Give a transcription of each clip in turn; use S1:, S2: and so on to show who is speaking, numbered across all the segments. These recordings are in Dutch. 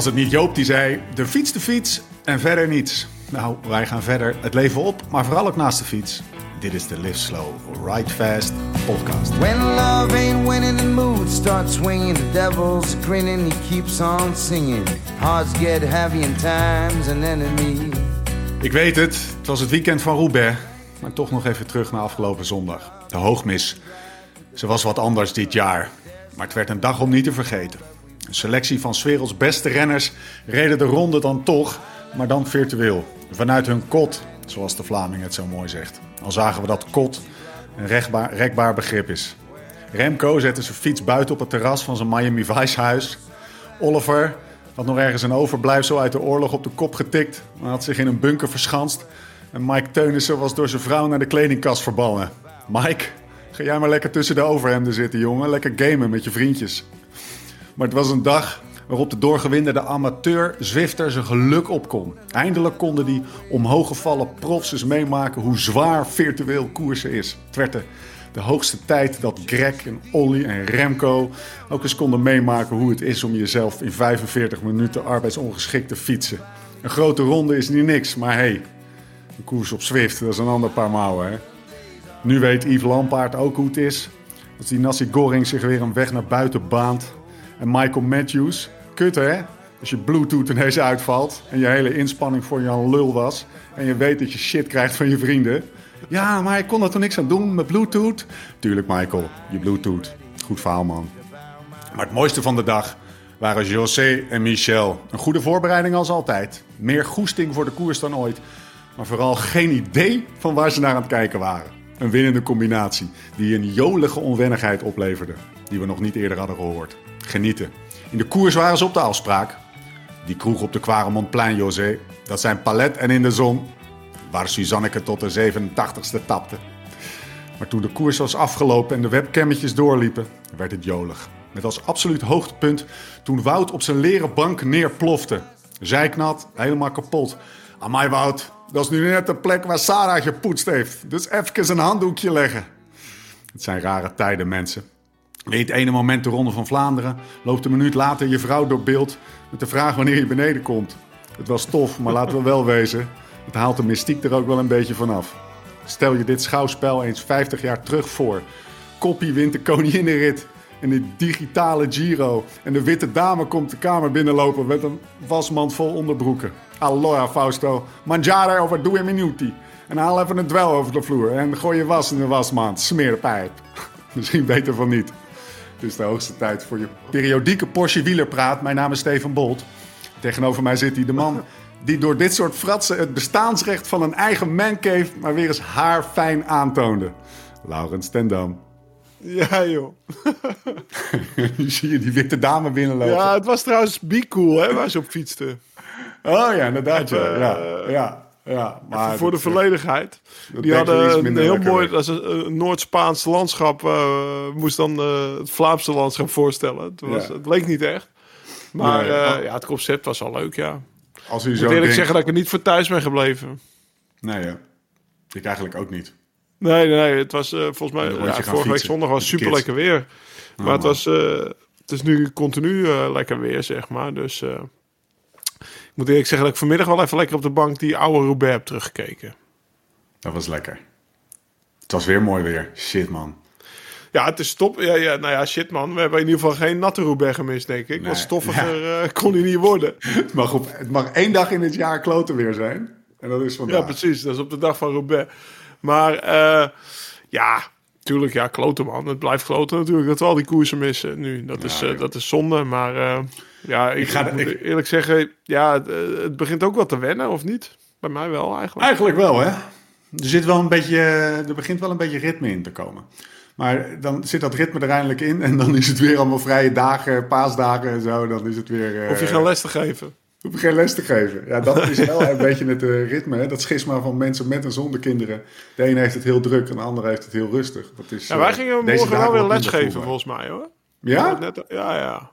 S1: Was het niet Joop die zei: de fiets, de fiets en verder niets? Nou, wij gaan verder het leven op, maar vooral ook naast de fiets. Dit is de Live Slow, Ride Fast podcast.
S2: When love ain't winning, the mood starts swinging. The devil's grinning, he keeps on singing. Hearts get heavy and time's an enemy.
S1: Ik weet het, het was het weekend van Roubaix. Maar toch nog even terug naar afgelopen zondag. De hoogmis. Ze was wat anders dit jaar. Maar het werd een dag om niet te vergeten. Een selectie van 's beste renners reden de ronde dan toch, maar dan virtueel. Vanuit hun kot, zoals de Vlaming het zo mooi zegt. Al zagen we dat kot een rekbaar, rekbaar begrip is. Remco zette zijn fiets buiten op het terras van zijn Miami Vice huis. Oliver had nog ergens een overblijfsel uit de oorlog op de kop getikt, maar had zich in een bunker verschanst. En Mike Teunissen was door zijn vrouw naar de kledingkast verbannen. Mike, ga jij maar lekker tussen de overhemden zitten, jongen. Lekker gamen met je vriendjes. Maar het was een dag waarop de doorgewinterde amateur Zwifter zijn geluk op kon. Eindelijk konden die omhooggevallen profs eens meemaken hoe zwaar virtueel koersen is. Het werd de, de hoogste tijd dat Greg en Olly en Remco ook eens konden meemaken hoe het is om jezelf in 45 minuten arbeidsongeschikt te fietsen. Een grote ronde is niet niks, maar hey, een koers op Zwift, dat is een ander paar mouwen hè. Nu weet Yves Lampaard ook hoe het is. Als die Nassi Goring zich weer een weg naar buiten baant. En Michael Matthews, kut hè? Als je Bluetooth ineens uitvalt en je hele inspanning voor je een lul was. En je weet dat je shit krijgt van je vrienden. Ja, maar ik kon er toch niks aan doen met Bluetooth? Tuurlijk Michael, je Bluetooth. Goed verhaal man. Maar het mooiste van de dag waren José en Michel. Een goede voorbereiding als altijd. Meer goesting voor de koers dan ooit. Maar vooral geen idee van waar ze naar aan het kijken waren. Een winnende combinatie die een jolige onwennigheid opleverde. Die we nog niet eerder hadden gehoord. Genieten. In de koers waren ze op de afspraak. Die kroeg op de Quaremontplein, José. Dat zijn palet en in de zon. Waar Suzanneke tot de 87ste tapte. Maar toen de koers was afgelopen en de webcammetjes doorliepen, werd het jolig. Met als absoluut hoogtepunt toen Wout op zijn leren bank neerplofte. Zijknat, helemaal kapot. Amai Wout, dat is nu net de plek waar Sarah gepoetst heeft. Dus even een handdoekje leggen. Het zijn rare tijden, mensen. Het ene moment de Ronde van Vlaanderen, loopt een minuut later je vrouw door beeld met de vraag wanneer je beneden komt. Het was tof, maar laten we wel wezen, het haalt de mystiek er ook wel een beetje vanaf. Stel je dit schouwspel eens 50 jaar terug voor. Koppie wint de koninginnenrit en de digitale Giro. En de witte dame komt de kamer binnenlopen met een wasmand vol onderbroeken. Allora Fausto, mangiare over due minuti. En haal even een dwel over de vloer en gooi je was in de wasmand. Smeerpijp. Misschien beter van niet. Het is de hoogste tijd voor je periodieke Porsche wielerpraat. Mijn naam is Steven Bolt. Tegenover mij zit hij de man die door dit soort fratsen het bestaansrecht van een eigen mancave maar weer eens haarfijn aantoonde. Laurens Tendam.
S3: Ja, joh.
S1: Zie je die witte dame binnenlopen.
S3: Ja, het was trouwens Be Cool, hè, waar ze op fietsten.
S1: Oh ja, inderdaad. Ja, ja, ja. Maar
S3: voor de volledigheid. Die hadden een heel mooi, een, Noord-Spaans landschap, eh, moest dan eh, het Vlaamse landschap voorstellen. Het, was,
S1: Ja.
S3: het leek niet echt. Maar
S1: Nee,
S3: eh,
S1: oh.
S3: ja, het concept was al leuk, ja.
S1: Als u zo
S3: eerlijk
S1: denkt...
S3: zeggen dat ik er niet voor thuis ben gebleven.
S1: Nee, ja. Ik eigenlijk ook niet.
S3: Nee, nee, het was volgens mij, ja, vorige week
S1: fietsen
S3: zondag was super lekker weer. maar het, was, het is nu continu lekker weer, zeg maar. Dus moet eerlijk zeggen dat ik vanmiddag wel even lekker op de bank die oude Roubaix heb teruggekeken.
S1: Dat was lekker. Het was weer mooi weer. Shit, man.
S3: Ja, het is top. Ja, ja, nou ja, shit man. We hebben in ieder geval geen natte Roubaix gemist, denk ik.
S1: Nee,
S3: Wat stoffiger eh, kon hij niet worden.
S1: Het mag, op, het mag één dag in het jaar kloten weer zijn. En dat is vandaag.
S3: Ja, precies. Dat is op de dag van Roubaix. Maar eh, ja, tuurlijk, ja, kloten man. Het blijft kloten natuurlijk dat we al die koersen missen nu. Dat, is,
S1: Ja,
S3: eh, dat is zonde, maar eh, ja, ik,
S1: Ik ga de-
S3: moet
S1: ik-
S3: eerlijk zeggen, ja, het, eh, het begint ook wel te wennen, of niet? Bij mij wel eigenlijk.
S1: Eigenlijk wel, hè? Er, zit wel een beetje, er begint wel een beetje ritme in te komen. Maar dan zit dat ritme er eindelijk in. En dan is het weer allemaal vrije dagen, paasdagen en zo. Dan is het weer...
S3: Of je geen les te geven.
S1: Hoef geen les te geven. Ja, dat is wel een beetje het eh, ritme. Hè? Dat schisma van mensen met en zonder kinderen. De ene heeft het heel druk en de andere heeft het heel rustig. Dat is,
S3: Ja, wij
S1: eh,
S3: gingen morgen wel weer les geven,
S1: voelbaar.
S3: volgens mij hoor.
S1: Ja?
S3: Net, ja, ja.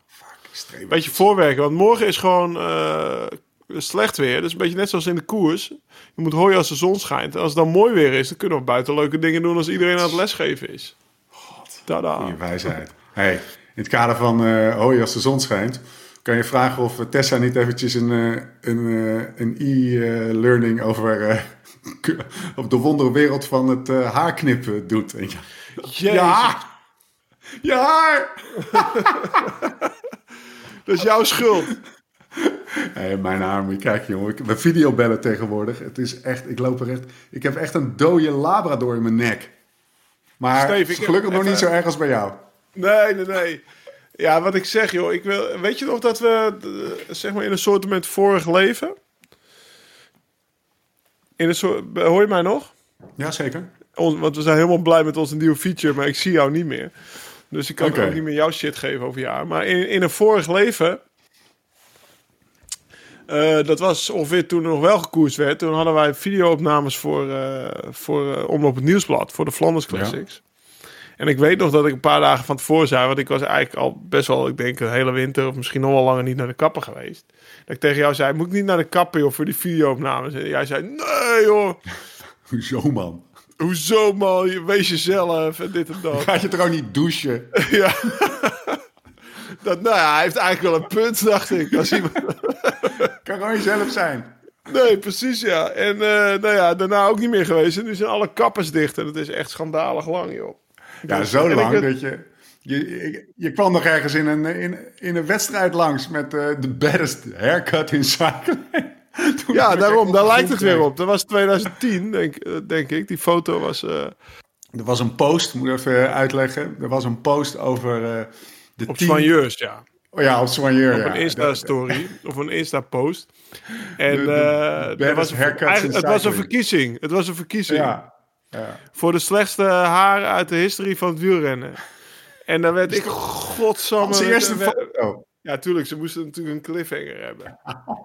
S1: Streven.
S3: beetje voorwerken. Want morgen is gewoon eh, slecht weer. Dus een beetje net zoals in de koers. Je moet hooien als de zon schijnt. En als het dan mooi weer is, dan kunnen we buiten leuke dingen doen als iedereen aan het lesgeven is. Tada.
S1: Goeie wijsheid. Hey, in het kader van hoi als de zon schijnt... kan je vragen of Tessa niet eventjes een, eh, een, eh, een e-learning over eh, op de wonderwereld van het eh, haarknippen doet. En ja,
S3: Jezus,
S1: ja, je haar!
S3: dat is jouw schuld.
S1: Hey, mijn haar, moet je kijken jongen. Ik heb videobellen tegenwoordig. Het is echt, ik loop er echt... Ik heb echt een dode labrador in mijn nek. Maar
S3: Steve,
S1: gelukkig nog
S3: even-
S1: niet zo erg als bij jou.
S3: Nee, nee, nee. Ja, wat ik zeg, joh. Ik wil, weet je nog dat we, eh, zeg maar, in een soort met vorig leven... In een soort, hoor je mij nog?
S1: Jazeker.
S3: Ons, want we zijn helemaal blij met onze nieuwe feature, maar ik zie jou niet meer. Dus ik kan ook niet meer jouw shit geven over haar. Maar in, in een vorig leven... eh, dat was ongeveer toen er nog wel gekoerst werd. Toen hadden wij videoopnames voor, eh voor Omloop het Nieuwsblad. Voor de Flanders Classics. En ik weet nog dat ik een paar dagen van tevoren zei... want ik was eigenlijk al best wel, ik denk, een hele winter... of misschien nog wel langer niet naar de kapper geweest. Dat ik tegen jou zei, moet ik niet naar de kapper joh, voor die videoopnames? En jij zei, nee joh,
S1: Hoezo man?
S3: hoezo man, Je- wees jezelf en dit en dat.
S1: Gaat je toch ook niet douchen?
S3: Ja. Dat, nou ja, hij heeft eigenlijk wel een punt, dacht ik. Als iemand...
S1: Kan gewoon jezelf zijn.
S3: Nee, precies, ja. En eh, nou ja, daarna ook niet meer geweest. En nu zijn alle kappers dicht. En het is echt schandalig lang, joh.
S1: Ja, zo lang
S3: het-
S1: dat je... Je, je, je kwam nog ergens in een, in, in een wedstrijd langs met eh, de baddest haircut in cycling. Toen
S3: Ja, daarom, daar lijkt het weer op. Dat was 2010, denk, eh, denk ik. Die foto was... eh,
S1: Er was een post, moet ik even uitleggen. Er was een post over eh, de
S3: op
S1: team...
S3: soigneurs, ja.
S1: Oh ja, op soigneur,
S3: Op
S1: ja.
S3: een Insta-story. of een Insta-post. En
S1: De-
S3: eh, er was een, het was een verkiezing. Het was een verkiezing.
S1: Ja, ja.
S3: Voor de slechtste haar uit de historie van het wielrennen. En dan werd ik, godsamme...
S1: Onze eerste foto.
S3: Ja, tuurlijk, ze moesten natuurlijk een cliffhanger hebben.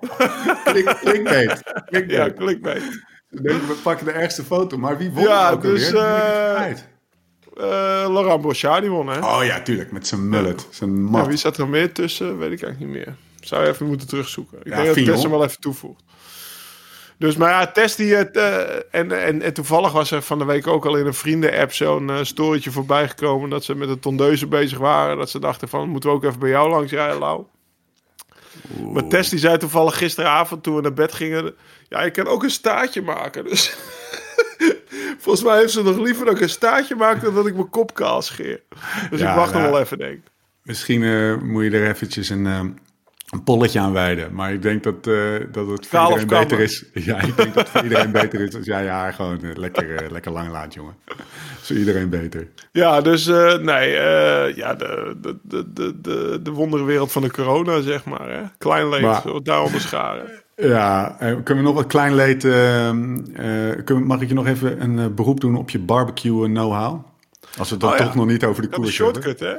S1: Klik, clickbait.
S3: Ja,
S1: Clickbait.
S3: clickbait.
S1: Ik denk, we pakken de ergste foto. Maar wie won
S3: Ja,
S1: ja, ook
S3: dus,
S1: alweer?
S3: Eh Laurent Brochard, die won, hè?
S1: Oh ja, tuurlijk. Met zijn mullet. Zijn
S3: Ja,
S1: mat.
S3: wie zat er meer tussen? Weet ik eigenlijk niet meer. Zou je even moeten terugzoeken. Ik
S1: Ja,
S3: denk dat. Tess hem wel even toevoegt. Dus, maar ja, Tess die het... eh, en, en, en toevallig was er van de week ook al in een vrienden-app zo'n eh storytje voorbij gekomen... dat ze met de tondeuzen bezig waren. Dat ze dachten van, moeten we ook even bij jou langs rijden, Lau? Maar Tess die zei toevallig gisteravond toen we naar bed gingen... Ja, ik kan ook een staartje maken, dus... Volgens mij heeft ze nog liever dat ik een staartje maak... dan dat ik mijn kop kaal scheer. Dus
S1: Ja,
S3: ik wacht nog
S1: nou,
S3: wel even, denk ik.
S1: Misschien eh, moet je er eventjes een, eh, een polletje aan wijden. Maar ik denk dat, eh, dat het voor iedereen beter is. Ja, ik denk dat het voor iedereen beter is als jij je haar gewoon eh, lekker, eh, lekker lang laat, jongen. Is voor iedereen beter.
S3: Ja, dus nee, ja, de, de, de, de, de, de wonderwereld van de corona, zeg maar. Hè? Klein leed,
S1: Maar-
S3: zo daaronder scharen.
S1: Ja, kunnen we nog wat klein leed... eh, eh, kunnen, mag ik je nog even een beroep doen op je barbecue know-how? Als we het dan
S3: Oh ja.
S1: toch nog niet over de
S3: Dat is
S1: koers
S3: een
S1: hebben.
S3: shortcut, hè?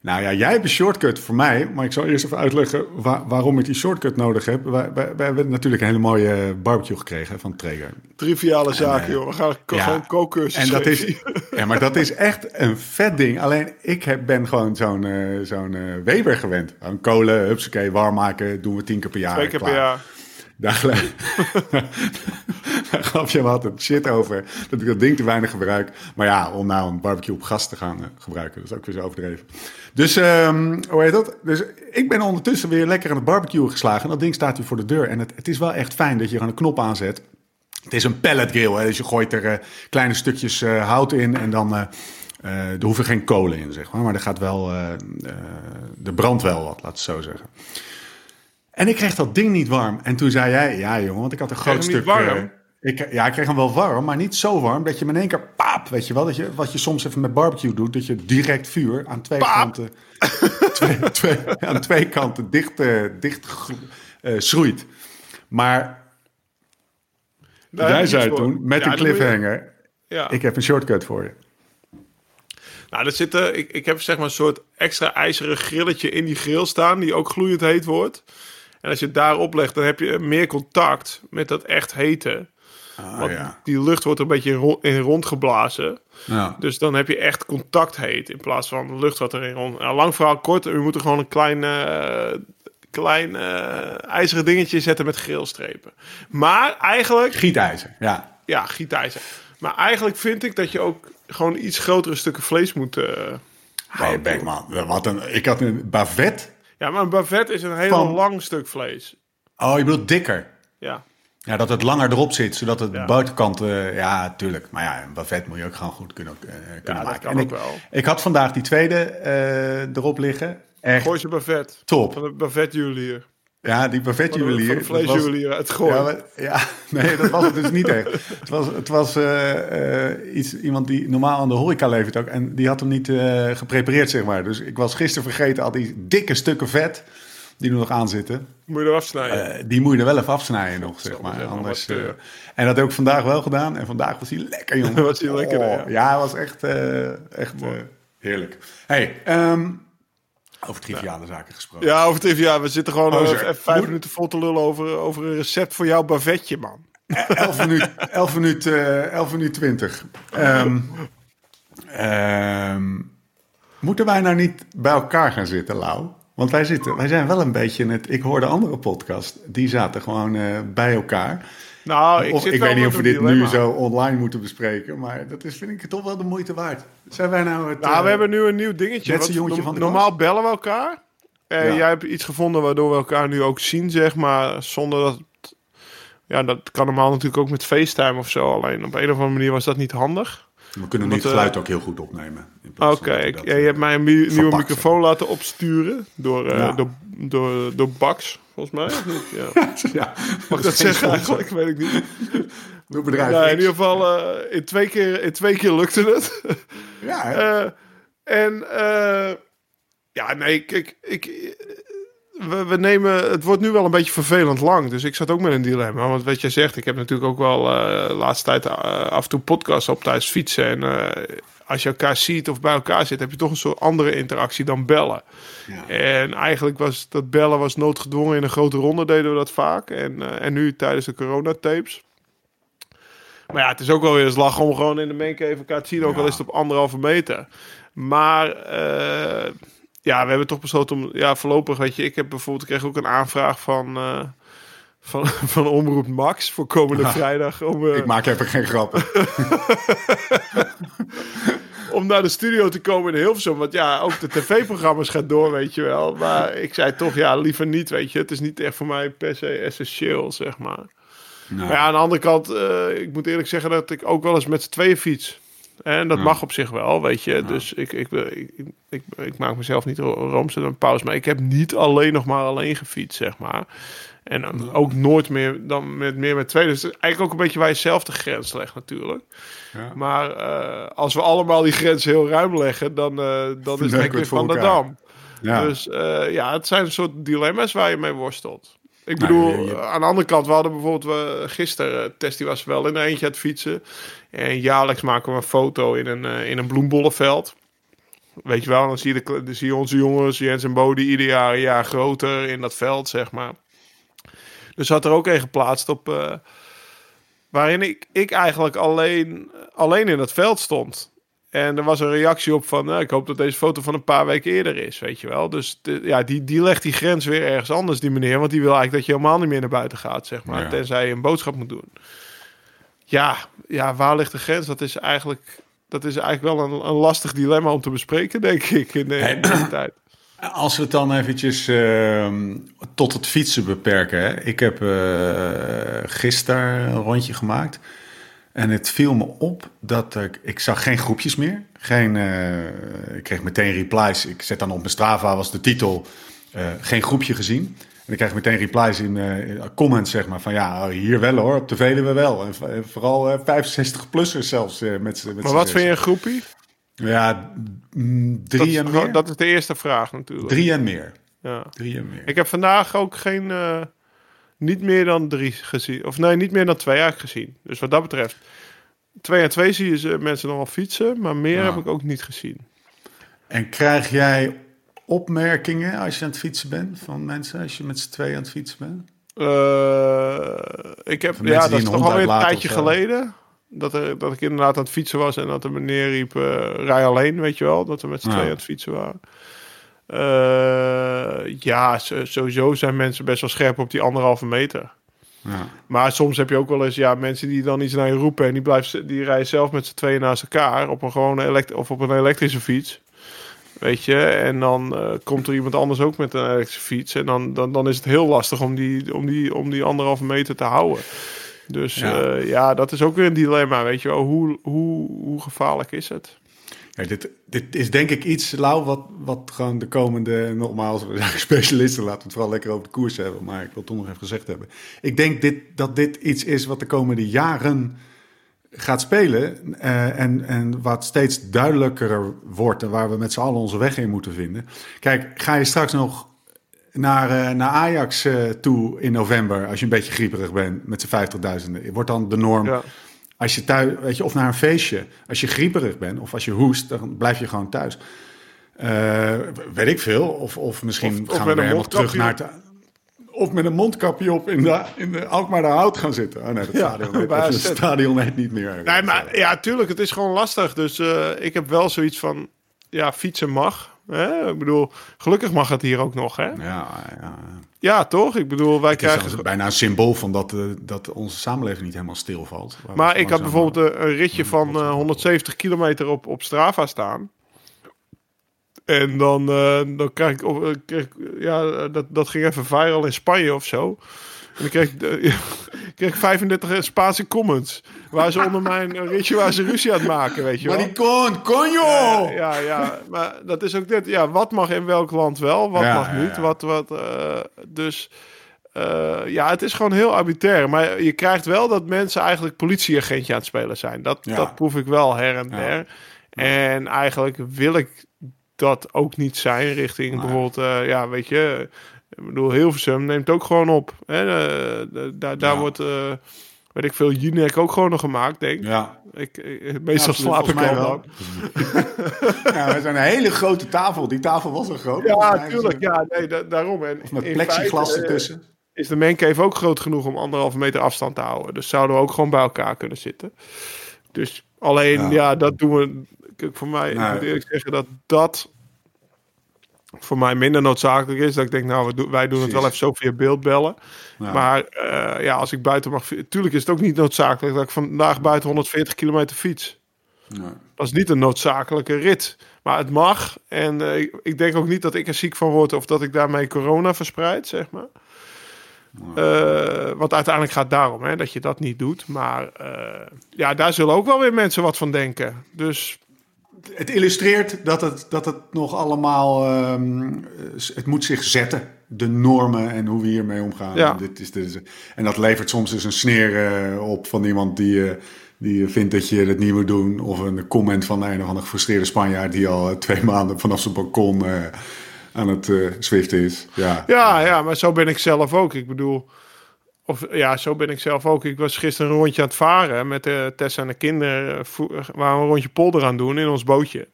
S1: Nou ja, jij hebt een shortcut voor mij, maar ik zal eerst even uitleggen wa- waarom ik die shortcut nodig heb. Wij, wij, wij hebben natuurlijk een hele mooie barbecue gekregen van Traeger.
S3: Triviale zaken,
S1: eh,
S3: joh. We gaan
S1: ja.
S3: gewoon kookcursus
S1: En dat is, ja, maar dat is echt een vet ding. Alleen ik heb, ben gewoon zo'n eh, zo'n eh, Weber gewend. Een kolen, hupsakee, warm maken, doen we tien keer per jaar.
S3: Twee keer per jaar.
S1: Daar, gaf je wat shit over dat ik dat ding te weinig gebruik. Maar ja, om nou een barbecue op gas te gaan eh, gebruiken, dat is ook weer zo overdreven. Dus, ehm, hoe heet dat? Dus ik ben ondertussen weer lekker aan het barbecue geslagen. En dat ding staat hier voor de deur. En het, het is wel echt fijn dat je er een knop aanzet. Het is een pellet grill, hè? dus je gooit er eh, kleine stukjes eh, hout in en dan... eh, er hoeven geen kolen in, zeg maar. Maar er gaat wel... de brandt wel wat, laat het zo zeggen. En ik kreeg dat ding niet warm. En toen zei jij, ja jongen, want ik had een groot stuk...
S3: warm?
S1: eh, ik, ja, ik kreeg hem wel warm, maar niet zo warm dat je hem in één keer paap, weet je wel. Dat je, wat je soms even met barbecue doet, dat je direct vuur aan twee
S3: Paap.
S1: kanten... twee, twee, aan twee kanten dicht, eh, dicht eh, schroeit. Maar jij zei toen, met
S3: Ja,
S1: een cliffhanger,
S3: Ja.
S1: ik heb een shortcut voor je.
S3: Nou, er zit, ik, ik heb zeg maar een soort extra ijzeren grilletje in die grill staan, die ook gloeiend heet wordt. En als je het daarop legt, dan heb je meer contact met dat echt hete.
S1: Oh,
S3: Want
S1: ja.
S3: die lucht wordt er een beetje in, ro- in rondgeblazen.
S1: Ja.
S3: Dus dan heb je echt contact heet in plaats van lucht wat erin rond. Nou, lang verhaal kort, u moet er gewoon een klein, eh, klein eh, ijzeren dingetje zetten met grillstrepen. Maar eigenlijk,
S1: Gietijzer, ja.
S3: ja, gietijzer. Maar eigenlijk vind ik dat je ook gewoon iets grotere stukken vlees moet. eh,
S1: Hey, Beckman, wat een, ik had een bavet.
S3: Ja, maar een bavet is een heel
S1: Van-
S3: lang stuk vlees.
S1: Oh, je bedoelt dikker?
S3: Ja.
S1: Ja, dat het langer erop zit, zodat het
S3: Ja.
S1: buitenkant... eh, ja, tuurlijk. Maar ja, een bavet moet je ook gewoon goed kunnen, eh, kunnen
S3: dat
S1: maken.
S3: kan
S1: En
S3: ook
S1: ik,
S3: wel.
S1: ik had vandaag die tweede eh, erop liggen. Echt
S3: Gooi ze bavet.
S1: top.
S3: Van de bavetjuwelier.
S1: Ja, die bavetjuwelier.
S3: van vleesjuwelier uit Gooi.
S1: Ja, maar- ja, nee, dat was het dus niet echt. Het was, het was eh, eh, iets, iemand die normaal aan de horeca levert ook. En die had hem niet eh, geprepareerd, zeg maar. Dus ik was gisteren vergeten al die dikke stukken vet die er nog aan zitten.
S3: Moet je eraf snijden.
S1: Eh, die moet je er wel even afsnijden nog, zeg maar. Anders, en dat heb ik vandaag wel gedaan. En vandaag was hij lekker, jongen.
S3: Was hij lekker,
S1: Oh,
S3: ja.
S1: Ja, hij was echt, eh, echt heerlijk. hey, ehm, over triviale zaken gesproken.
S3: Ja, over ja, we zitten gewoon
S1: Gozer,
S3: eh, even vijf
S1: moet-
S3: minuten vol te lullen over, over een recept voor jouw bavetje, man.
S1: 11 minuut, 11 minuut, eh 11 minuut 20. Ehm, ehm, moeten wij nou niet bij elkaar gaan zitten, Lau? Want wij, zitten, wij zijn wel een beetje het. Ik hoorde andere podcast, die zaten gewoon eh, bij elkaar.
S3: Nou, ik,
S1: of,
S3: zit
S1: ik
S3: wel
S1: weet niet of we dit nu zo online moeten bespreken, maar dat is, vind ik toch wel de moeite waard. Zijn wij nou het.
S3: Nou,
S1: eh,
S3: we hebben nu een nieuw dingetje.
S1: jongetje van de
S3: normaal bellen we elkaar. En
S1: Ja.
S3: jij hebt iets gevonden waardoor we elkaar nu ook zien, zeg maar. Zonder dat... Ja, dat kan normaal natuurlijk ook met FaceTime of zo. Alleen op een of andere manier was dat niet handig.
S1: we kunnen
S3: omdat,
S1: het
S3: eh,
S1: geluid ook heel goed opnemen.
S3: Oké, ja, je
S1: eh,
S3: hebt mij een nieuwe microfoon laten opsturen. Door, eh,
S1: Ja.
S3: door, door, door Bax, volgens mij. of niet? Ja.
S1: ja,
S3: Mag ik dat zeggen eigenlijk? Weet ik niet.
S1: Door bedrijf.
S3: Nou, in ieder geval, eh, in, twee keer, in twee keer lukte het.
S1: Ja?
S3: Eh, en eh, ja, nee, kijk, ik, we, we nemen, het wordt nu wel een beetje vervelend lang. Dus ik zat ook met een dilemma. Want wat jij zegt, ik heb natuurlijk ook wel eh, de laatste tijd eh, af en toe podcasts op tijdens fietsen. En eh, als je elkaar ziet of bij elkaar zit, heb je toch een soort andere interactie dan bellen.
S1: Ja.
S3: En eigenlijk was dat bellen was noodgedwongen. In een grote ronde deden we dat vaak. En, en nu tijdens de coronatapes. Maar ja, het is ook wel weer eens lachen om gewoon in de mancave elkaar te zien. Ook
S1: Ja.
S3: al is het op anderhalve meter. Maar ja, we hebben toch besloten om... Ja, voorlopig, weet je, ik heb bijvoorbeeld... Ik kreeg ook een aanvraag van... eh, van, van Omroep Max voor komende vrijdag. Om, eh,
S1: Ik maak even geen grappen.
S3: om naar de studio te komen in Hilversum. Want ja, ook de tv-programma's gaan door, weet je wel. Maar ik zei toch, ja, liever niet, weet je. Het is niet echt voor mij per se essentieel, zeg maar.
S1: Nou,
S3: Maar ja, aan de andere kant, eh, ik moet eerlijk zeggen dat ik ook wel eens met z'n tweeën fiets. En dat
S1: Ja.
S3: mag op zich wel, weet je. Dus ik, ik, ik, ik, maak mezelf niet ro- roomser dan pauze. Maar ik heb niet alleen nog maar alleen gefietst, zeg maar. En ook nooit meer dan met meer met twee. Dus eigenlijk ook een beetje waar je zelf de grens legt natuurlijk.
S1: ja.
S3: Maar eh, als we allemaal die grens heel ruim leggen, dan, eh, dan is het
S1: we
S3: weer van de dam.
S1: Ja.
S3: Dus eh, ja, het zijn een soort dilemma's waar je mee worstelt. Ik
S1: Nou,
S3: bedoel,
S1: je- je-
S3: aan de andere kant, we hadden bijvoorbeeld uh, gisteren, uh, Tess die was wel in een eentje aan het fietsen. En jaarlijks maken we een foto in een, uh, in een bloembollenveld. Weet je wel, dan zie je, de, dan zie je onze jongens, Jens en Bodie, ieder jaar een jaar groter in dat veld, zeg maar. Dus had er ook een geplaatst op, uh, waarin ik, ik eigenlijk alleen, alleen in dat veld stond. En er was een reactie op van, nou, ik hoop dat deze foto van een paar weken eerder is, weet je wel. Dus de, ja, die, die legt die grens weer ergens anders, die meneer. Want die wil eigenlijk dat je helemaal niet meer naar buiten gaat, zeg maar.
S1: Ja.
S3: Tenzij je een boodschap moet doen. Ja, ja, waar ligt de grens? Dat is eigenlijk, dat is eigenlijk wel een, een lastig dilemma om te bespreken, denk ik, in, de, in tijd.
S1: Als we het dan eventjes uh, tot het fietsen beperken. Hè. Ik heb uh, gisteren een rondje gemaakt. En het viel me op dat ik, ik zag geen groepjes meer. Geen, uh, ik kreeg meteen replies. Ik zet dan op mijn Strava, was de titel, uh, geen groepje gezien. En ik krijg meteen replies in uh, comments, zeg maar, van ja, hier wel hoor, op de Veluwe wel. En vooral 65-plussers zelfs. met, met
S3: maar wat vind je een groepie?
S1: Ja, mm, drie
S3: dat
S1: en
S3: is,
S1: meer.
S3: Dat is de eerste vraag natuurlijk.
S1: Drie en meer.
S3: Ja.
S1: Drie en meer.
S3: Ik heb vandaag ook geen, uh, niet meer dan drie gezien. Of nee, niet meer dan twee eigenlijk gezien. Dus wat dat betreft, twee en twee zie je mensen nog wel fietsen, maar meer
S1: Ja.
S3: heb ik ook niet gezien.
S1: En krijg jij opmerkingen als je aan het fietsen bent van mensen, als je met z'n tweeën aan het fietsen bent?
S3: Uh, ik heb, ja, dat is toch alweer een tijdje geleden. Dat, er, dat ik inderdaad aan het fietsen was en dat de meneer riep, uh, rij alleen, weet je wel. Dat we met z'n
S1: Ja.
S3: tweeën aan het fietsen waren. Uh, ja, so- sowieso zijn mensen best wel scherp op die anderhalve meter.
S1: Ja.
S3: Maar soms heb je ook wel eens ja, mensen die dan iets naar je roepen en die, blijven, die rijden zelf met z'n tweeën naast elkaar op een gewone elekt of op een elektrische fiets. Weet je, en dan eh, komt er iemand anders ook met een elektrische fiets. En dan, dan, dan is het heel lastig om die, om die, om die anderhalve meter te houden. Dus
S1: Ja.
S3: ja. ja, dat is ook weer een dilemma. Weet je wel, hoe, hoe, hoe gevaarlijk is het?
S1: Ja, dit, dit is denk ik iets, Lau, wat, wat gewoon de komende, nogmaals, we zijn specialisten, laten we het vooral lekker over de koers hebben, maar ik wil het toch nog even gezegd hebben. Ik denk dit, dat dit iets is wat de komende jaren gaat spelen eh, en, en wat steeds duidelijker wordt en waar we met z'n allen onze weg in moeten vinden. Kijk, ga je straks nog naar, eh, naar Ajax eh, toe in november, als je een beetje grieperig bent met z'n 50.000, wordt dan de norm.
S3: Ja.
S1: Als je thuis, weet je, of naar een feestje. Als je grieperig bent of als je hoest, dan blijf je gewoon thuis. Weet ik veel. Of, of misschien
S3: Of-
S1: gaan we weer helemaal terug naar. Of met een mondkapje op in de, in de Alkmaar de Hout gaan zitten. Oh nee, dat
S3: Ja,
S1: stadion, heet,
S3: bij
S1: het stadion heet niet meer.
S3: Nee, maar ja, tuurlijk, het is gewoon lastig. Dus eh, ik heb wel zoiets van, ja, fietsen mag. Hè? Ik bedoel, gelukkig mag het hier ook nog, hè?
S1: Ja, ja.
S3: Ja, toch? Ik bedoel, wij
S1: Het is
S3: krijgen...
S1: dan bijna een symbool van dat, eh, dat onze samenleving niet helemaal stilvalt.
S3: Maar ik had bijvoorbeeld een, een ritje van eh, 170 kilometer op, op Strava staan. En dan, eh, dan krijg ik, op- eh, kreeg, ik- ja, dat, dat ging even viral in Spanje of zo. En dan kreeg ik, eh, kreeg ik 35 Spaanse comments. Waar ze onder mijn ritje waar ze ruzie aan het maken, weet je wel.
S1: Maricon, conjo!
S3: Ja, ja, ja, maar dat is ook dit. Ja, wat mag in welk land wel, wat
S1: Ja,
S3: mag niet.
S1: ja.
S3: Wat, wat, eh, dus eh, ja, het is gewoon heel arbitrair. Maar je krijgt wel dat mensen eigenlijk politieagentje aan het spelen zijn. Dat,
S1: Ja.
S3: dat proef ik wel her en
S1: Ja.
S3: der. En eigenlijk wil ik dat ook niet zijn richting bijvoorbeeld, eh, ja, weet je... Ik bedoel, Hilversum neemt ook gewoon op. Hè? Eh, daar daar
S1: Ja.
S3: wordt, eh, weet ik veel, Jinek ook gewoon nog gemaakt, denk.
S1: Ja,
S3: ik. ik- Meestal slaap ik al
S1: wel. ja, we zijn een hele grote tafel. Die tafel was zo groot.
S3: Ja, tuurlijk. Ja, nee, da- daarom. En
S1: Met plexiglas ertussen.
S3: Is de mancave ook groot genoeg om anderhalve meter afstand te houden. Dus zouden we ook gewoon bij elkaar kunnen zitten. Dus alleen,
S1: ja,
S3: dat doen we... Kijk, voor mij,
S1: Nee.
S3: ik moet eerlijk zeggen dat dat voor mij minder noodzakelijk is. Dat ik denk, nou, wij doen het wel even zo via beeldbellen.
S1: Ja.
S3: Maar eh, ja, als ik buiten mag... Tuurlijk is het ook niet noodzakelijk dat ik vandaag buiten 140 kilometer fiets.
S1: Ja.
S3: Dat is niet een noodzakelijke rit. Maar het mag. En eh, ik, ik denk ook niet dat ik er ziek van word of dat ik daarmee corona verspreid, zeg maar. Eh, want uiteindelijk gaat het daarom hè, dat je dat niet doet. Maar eh, ja, daar zullen ook wel weer mensen wat van denken. Dus
S1: Het illustreert dat het, dat het nog allemaal... ehm, het moet zich zetten. De normen en hoe we hiermee omgaan.
S3: Ja.
S1: En, dit is, dit is, en dat levert soms dus een sneer eh, op van iemand die, eh, die vindt dat je het niet moet doen. Of een comment van een of andere gefrustreerde Spanjaard... die al eh, twee maanden vanaf zijn balkon eh, aan het eh zwiften is. Ja.
S3: ja, ja, maar zo ben ik zelf ook. Ik bedoel, of ja, zo ben ik zelf ook. Ik was gisteren een rondje aan het varen met eh, Tessa en de kinderen. Vo- Waar we een rondje polder aan doen in ons bootje.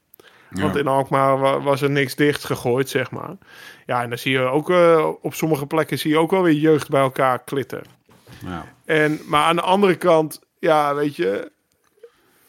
S3: Want in Alkmaar wa- was er niks dicht gegooid, zeg maar. Ja, en dan zie je ook eh, op sommige plekken zie je ook wel weer jeugd bij elkaar klitten.
S1: Ja.
S3: En, maar aan de andere kant, ja, weet je,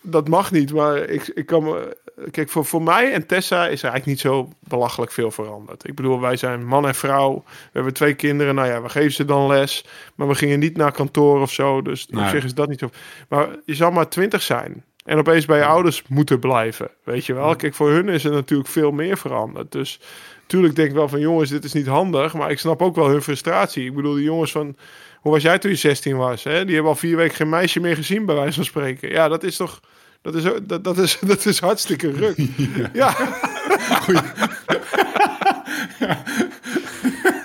S3: dat mag niet. Maar ik, ik kan me. Kijk, voor, voor mij en Tessa is er eigenlijk niet zo belachelijk veel veranderd. Ik bedoel, wij zijn man en vrouw. We hebben twee kinderen. Nou ja, we geven ze dan les. Maar we gingen niet naar kantoor of zo. Dus
S1: Nee.
S3: op zich is dat niet zo. Maar je zal maar twintig zijn. En opeens bij je ouders moeten blijven. Weet je wel? Kijk, voor hun is er natuurlijk veel meer veranderd. Dus tuurlijk denk ik wel van jongens, dit is niet handig. Maar ik snap ook wel hun frustratie. Ik bedoel, die jongens van. Hoe was jij toen je 16 was? Hè? Die hebben al vier weken geen meisje meer gezien, bij wijze van spreken. Ja, dat is toch. Dat is, dat, dat is, dat is hartstikke ruk. Ja.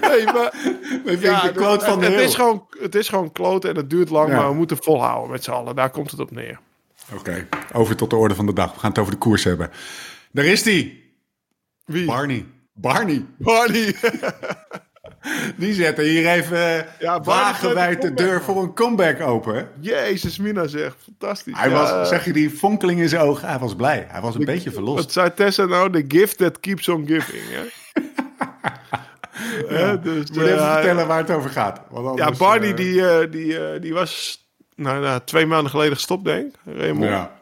S3: Nee, maar, ja,
S1: de quote van de
S3: het,
S1: heel.
S3: is gewoon, het is gewoon kloten en het duurt lang,
S1: Ja.
S3: maar we moeten volhouden met z'n allen. Daar komt het op neer.
S1: Oké, over tot de orde van de dag. We gaan het over de koers hebben. Daar is die.
S3: Wie?
S1: Barney. Barney.
S3: Barney.
S1: Die zetten hier even
S3: Ja,
S1: ja, wagenwijd de deur voor een comeback open.
S3: Jezus, Mina zegt. Fantastisch.
S1: Hij
S3: Ja,
S1: was, zeg je die fonkeling in zijn ogen? Hij was blij. Hij was een beetje verlost.
S3: Wat zei Tessa nou? The gift that keeps on giving. Hè? Hè, dus,
S1: Moet je even
S3: eh,
S1: vertellen waar het over gaat. Want
S3: Ja,
S1: anders,
S3: Barney
S1: eh,
S3: die, eh, die, eh, die was nou, nou, twee maanden geleden gestopt, denk ik. Raymond.
S1: Ja.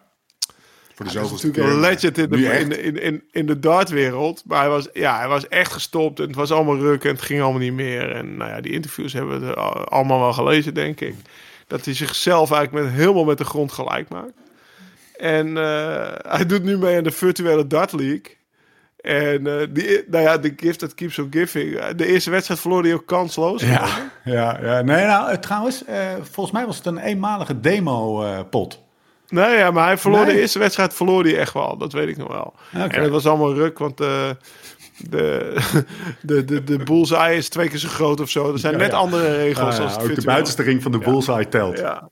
S1: Voor de
S3: Dat is
S1: zoveelste
S3: natuurlijk een legend in de, in, in, in, in de dartwereld. Maar hij was, ja, hij was echt gestopt. En het was allemaal ruk en het ging allemaal niet meer. En nou ja, die interviews hebben we al- allemaal wel gelezen, denk ik. Dat hij zichzelf eigenlijk met, helemaal met de grond gelijk maakt. En eh, hij doet nu mee aan de virtuele Dart League. En eh, die, nou ja, de gift that keeps on giving. De eerste wedstrijd verloor hij ook kansloos.
S1: Ja, ja, ja. Nee, nou, eh, trouwens, volgens mij was het een eenmalige demo-pot.
S3: Nee, ja, maar hij verloor
S1: Nee.
S3: de eerste wedstrijd verloor hij echt wel. Dat weet ik nog wel. En het was allemaal ruk, want eh, de, de, de, de bullseye is twee keer zo groot of zo. Er zijn
S1: Ja,
S3: net
S1: ja.
S3: andere regels.
S1: Ah,
S3: als het
S1: ook de buitenste ring van de bullseye telt.
S3: Ja.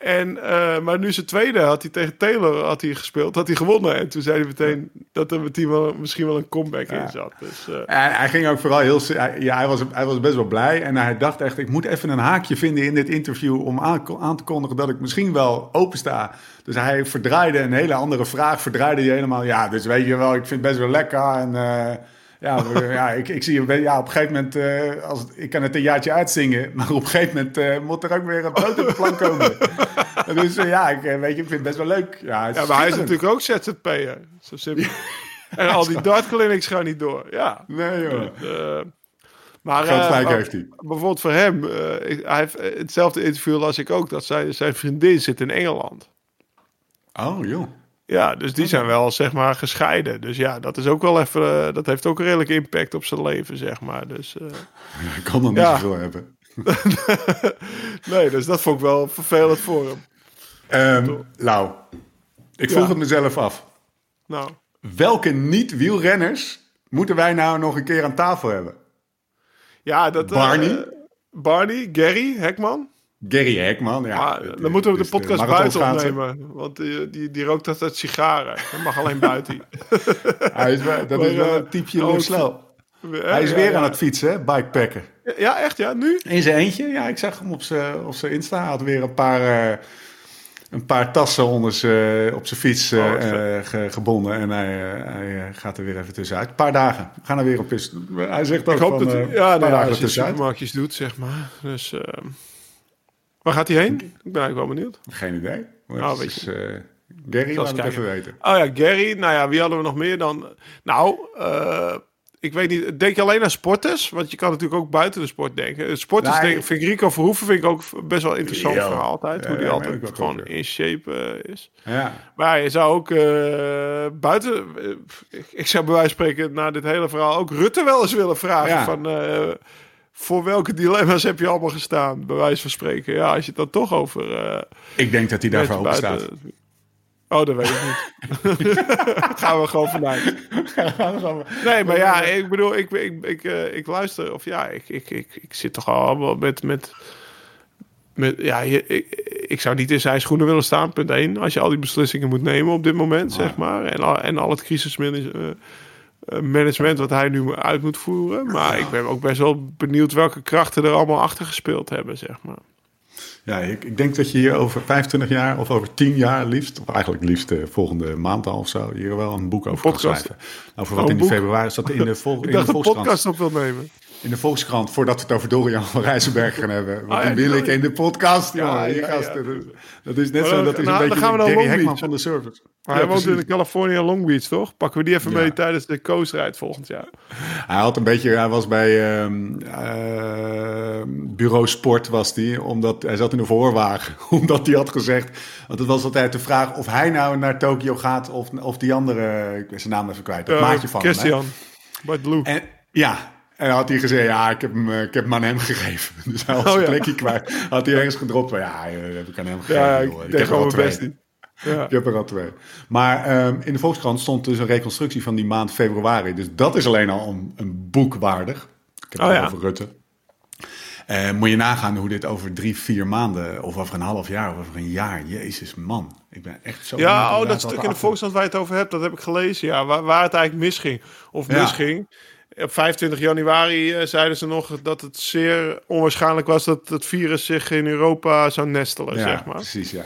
S3: En, eh, maar nu zijn tweede had hij tegen Taylor had hij gespeeld, had hij gewonnen. En toen zei hij meteen dat er meteen wel, misschien wel een comeback in zat. Dus, eh,
S1: hij ging ook vooral heel... hij- Ja, hij was, hij was best wel blij. En hij dacht echt, ik moet even een haakje vinden in dit interview... om aan, aan te kondigen dat ik misschien wel opensta. Dus hij verdraaide een hele andere vraag. Verdraaide hij helemaal... Ja, dus weet je wel, ik vind het best wel lekker. En eh, ja, ja, ik, ik zie je... Ja, op een gegeven moment... eh, als, ik kan het een jaartje uitzingen. Maar op een gegeven moment eh, moet er ook weer een brood op de plank komen. dus ja, ik, weet je, ik vind het best wel leuk. Ja,
S3: maar hij is natuurlijk ook ZZP'er. Zo simpel. en al die dart clinics gaan niet door. Ja.
S1: Nee, joh.
S3: Maar,
S1: gelijk
S3: maar
S1: heeft hij.
S3: Bijvoorbeeld voor hem, hij heeft hetzelfde interview las ik ook, dat zijn, zijn vriendin zit in Engeland.
S1: Oh, joh.
S3: Ja, dus die zijn wel, zeg maar, gescheiden. Dus ja, dat is ook wel even, eh, dat heeft ook een redelijke impact op zijn leven, zeg maar. Dus, eh,
S1: Ik kan nog niet zoveel hebben.
S3: nee, dus dat vond ik wel vervelend voor hem.
S1: Ehm Lau, ik vroeg
S3: Ja.
S1: het mezelf af.
S3: Nou,
S1: Welke niet-wielrenners moeten wij nou nog een keer aan tafel hebben?
S3: ja, dat... eh,
S1: Barney?
S3: Barney, Gary, Hekman.
S1: Gary Hekman, ja.
S3: Dan moeten we de
S1: is
S3: podcast buiten opnemen. Want die, die, die rookt altijd sigaren. Dat mag alleen buiten.
S1: Hij is dat
S3: Maar,
S1: is wel
S3: eh,
S1: een typje
S3: oh,
S1: snel. Hij is
S3: Ja,
S1: weer
S3: ja.
S1: aan het fietsen, hè? Bikepacken.
S3: Ja, echt? Ja, nu?
S1: In zijn eentje, ja, ik zag hem op zijn op zijn Insta. Hij had weer een paar, eh, een paar tassen onder zijn, op zijn fiets eh,
S3: Oh,
S1: eh, ge- gebonden. En hij, eh, hij eh, gaat er weer even tussenuit. Een paar dagen. We gaan er weer op pist. Hij zegt ook
S3: Ik hoop
S1: van,
S3: dat
S1: eh,
S3: hij...
S1: een
S3: Ja,
S1: paar
S3: ja,
S1: dagen
S3: als je
S1: tussenuit.
S3: doet, zeg maar. Dus... waar gaat hij heen? Ik ben eigenlijk wel benieuwd.
S1: Geen idee. Maar
S3: Oh, weet
S1: is, eh, Gary, laat het even weten.
S3: Oh ja, Gary. Nou ja, wie hadden we nog meer dan? Nou, eh, ik weet niet. Denk je alleen aan sporters? Want je kan natuurlijk ook buiten de sport denken. Sporters
S1: Nee.
S3: denk, ik- vind ik Rico Verhoeven vind ik ook best wel interessant
S1: Ja.
S3: verhaal altijd. hoe die
S1: ja,
S3: altijd
S1: ook
S3: gewoon in shape eh, is.
S1: Ja.
S3: Maar je zou ook buiten... ik, zou bij wijze van spreken na dit hele verhaal ook Rutte wel eens willen vragen.
S1: Ja.
S3: Van, voor welke dilemma's heb je allemaal gestaan? Bij wijze van spreken. Ja, als je het dan toch over... eh,
S1: Ik denk dat hij daarvoor open staat.
S3: Oh, dat weet ik niet. Gaan we gewoon vanuit. Nee, maar ja, ik bedoel, ik, ik, ik, eh, ik luister, of ja, ik, ik, ik, ik zit toch al met, met, met ja, ik, ik zou niet in zijn schoenen willen staan, punt 1. Als je al die beslissingen moet nemen op dit moment, zeg maar. En al, en al het crisismanagement management wat hij nu uit moet voeren. Maar ik ben ook best wel benieuwd welke krachten er allemaal achter gespeeld hebben, zeg maar.
S1: Ja, ik, ik denk dat je hier over 25 jaar of over 10 jaar liefst, of eigenlijk liefst de volgende maand al of zo, hier wel een boek over kan schrijven. Over wat
S3: Oh,
S1: in
S3: boek?
S1: februari staat in de, vol,
S3: Ik
S1: in de
S3: een
S1: Volkskrant.
S3: podcast op wil nemen.
S1: In de Volkskrant, voordat we het over Dorian van Rijzenberg gaan hebben. Want
S3: ja,
S1: die wil ik in de podcast,
S3: Ja,
S1: gasten. Dat- is net zo,
S3: dan-
S1: dat is
S3: nou,
S1: een
S3: dan
S1: beetje
S3: Long
S1: Hekman van de service.
S3: Maar hij woont in California Long Beach, toch? Pakken we die even mee tijdens de Coast Ride volgend jaar.
S1: Hij had een beetje, hij was bij ehm, eh, bureau sport was die, omdat hij zat in de voorwagen, omdat hij had gezegd, want het was altijd de vraag of hij nou naar Tokio gaat of, of die andere, ik ben zijn naam even kwijt, dat maatje van hem, hè.
S3: Christian. Bij de Loop.
S1: En ja, en dan had hij gezegd, ja, ik heb hem, eh, ik heb hem aan hem gegeven. Dus hij was
S3: Oh,
S1: zijn
S3: ja.
S1: plekje kwijt. Had hij ergens gedropt, maar ja, eh, heb ik aan hem gegeven.
S3: ja,
S1: joh.
S3: ik
S1: heb er al twee.
S3: best niet. Ja.
S1: Ik heb er al twee. Maar ehm, in de Volkskrant stond dus een reconstructie van die maand februari. Dus dat is alleen al een, een boek waardig. Ik heb
S3: Oh,
S1: het
S3: ja.
S1: over Rutte. Eh, moet je nagaan hoe dit over drie, vier maanden, of over een half jaar, of over een jaar. Jezus, man. Ik ben echt zo.
S3: Ja, oh, dat stuk in de Volkskrant waar je het over hebt, dat heb ik gelezen. Ja, waar, waar het eigenlijk misging. Of
S1: Ja.
S3: Op 25 januari eh, zeiden ze nog dat het zeer onwaarschijnlijk was dat het virus zich in Europa zou nestelen,
S1: Ja,
S3: zeg maar.
S1: precies, ja.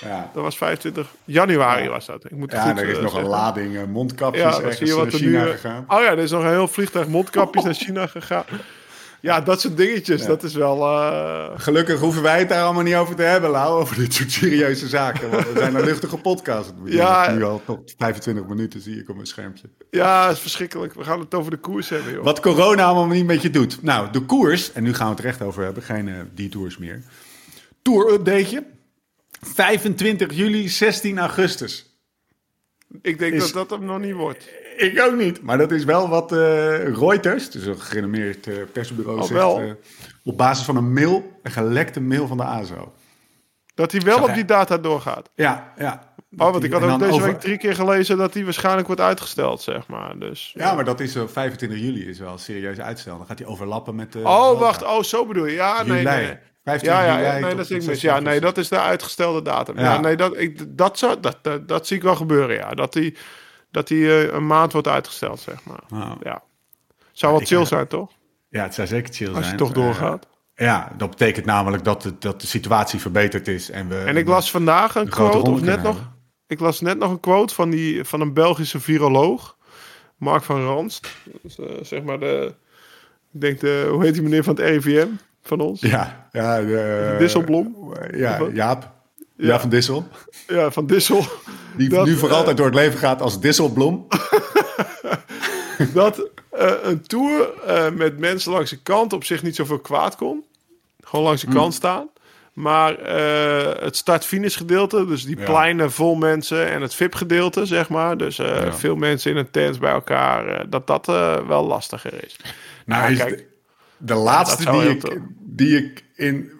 S1: Ja,
S3: Dat was 25 januari was dat. Ik moet
S1: ja
S3: goed,
S1: er is
S3: eh,
S1: nog een lading eh, mondkapjes
S3: Ja,
S1: ergens naar China
S3: nu...
S1: gegaan.
S3: Oh ja, er is nog een heel vliegtuig mondkapjes naar China gegaan. Ja, dat soort dingetjes, dat is wel... eh,
S1: Gelukkig hoeven wij het daar allemaal niet over te hebben, Lau, over dit soort serieuze zaken. Want we zijn een luchtige podcast.
S3: Ja.
S1: nu al tot 25 minuten, zie ik op mijn schermpje.
S3: Ja, is verschrikkelijk. We gaan het over de koers hebben, joh.
S1: Wat corona allemaal niet met je doet. Nou, de koers, en nu gaan we het er echt over hebben, geen eh detours meer. Tour-updateje. 25 juli, 16 augustus.
S3: Ik denk
S1: is-
S3: dat dat hem nog niet wordt.
S1: Ik ook niet. Maar dat is wel wat eh, Reuters, dus een gerenommeerd uh, persbureau,
S3: Oh,
S1: zegt. eh, op basis van een mail, een gelekte mail van de ASO.
S3: Dat hij wel
S1: Zag
S3: op
S1: hij-
S3: die data doorgaat.
S1: Ja, ja.
S3: Oh, want ik had ook deze
S1: over-
S3: week drie keer gelezen dat die waarschijnlijk wordt uitgesteld, zeg maar. Dus,
S1: Ja, maar dat is zo 25 juli is wel serieus uitstel. Dan gaat hij overlappen met de.
S3: Oh, wacht. Oh, zo bedoel je. Ja, nee,
S1: Juli.
S3: nee. nee.
S1: 15
S3: Ja, ja,
S1: juli
S3: ja, nee, dat mis. Ja,
S1: 16
S3: nee, dat is de uitgestelde datum. Ja,
S1: Ja.
S3: nee, dat, ik, dat, zou, dat, dat, dat zie ik wel gebeuren, ja. Dat die, dat die eh, een maand wordt uitgesteld, zeg maar.
S1: Oh.
S3: Ja. Zou wel chill zijn, toch?
S1: Ja, het zou zeker chill zijn.
S3: Als je toch
S1: Eh,
S3: doorgaat.
S1: ja, dat betekent namelijk dat de, dat de situatie verbeterd is. En, we,
S3: En ik las vandaag een quote, of net nog... Ik las net nog een quote van, die, van een Belgische viroloog. Mark van Ranst. Dus, eh, zeg maar de... Ik denk de... Hoe heet die meneer van het RIVM? Van ons?
S1: Ja, ja de,
S3: Disselblom?
S1: Ja? Jaap. Ja. van Dissel.
S3: Ja, van Dissel.
S1: Die
S3: Dat,
S1: nu voor
S3: eh,
S1: altijd door het leven gaat als Disselblom.
S3: dat eh, een tour eh, met mensen langs de kant op zich niet zoveel kwaad kon. Gewoon langs de
S1: Hmm.
S3: kant staan. Maar het start-finish gedeelte, dus die
S1: Ja.
S3: pleinen vol mensen en het VIP-gedeelte, zeg maar. Dus
S1: Ja.
S3: veel mensen in een tent bij elkaar, dat dat wel lastiger is.
S1: Nou, is
S3: kijk.
S1: de, de laatste die ik, die ik in,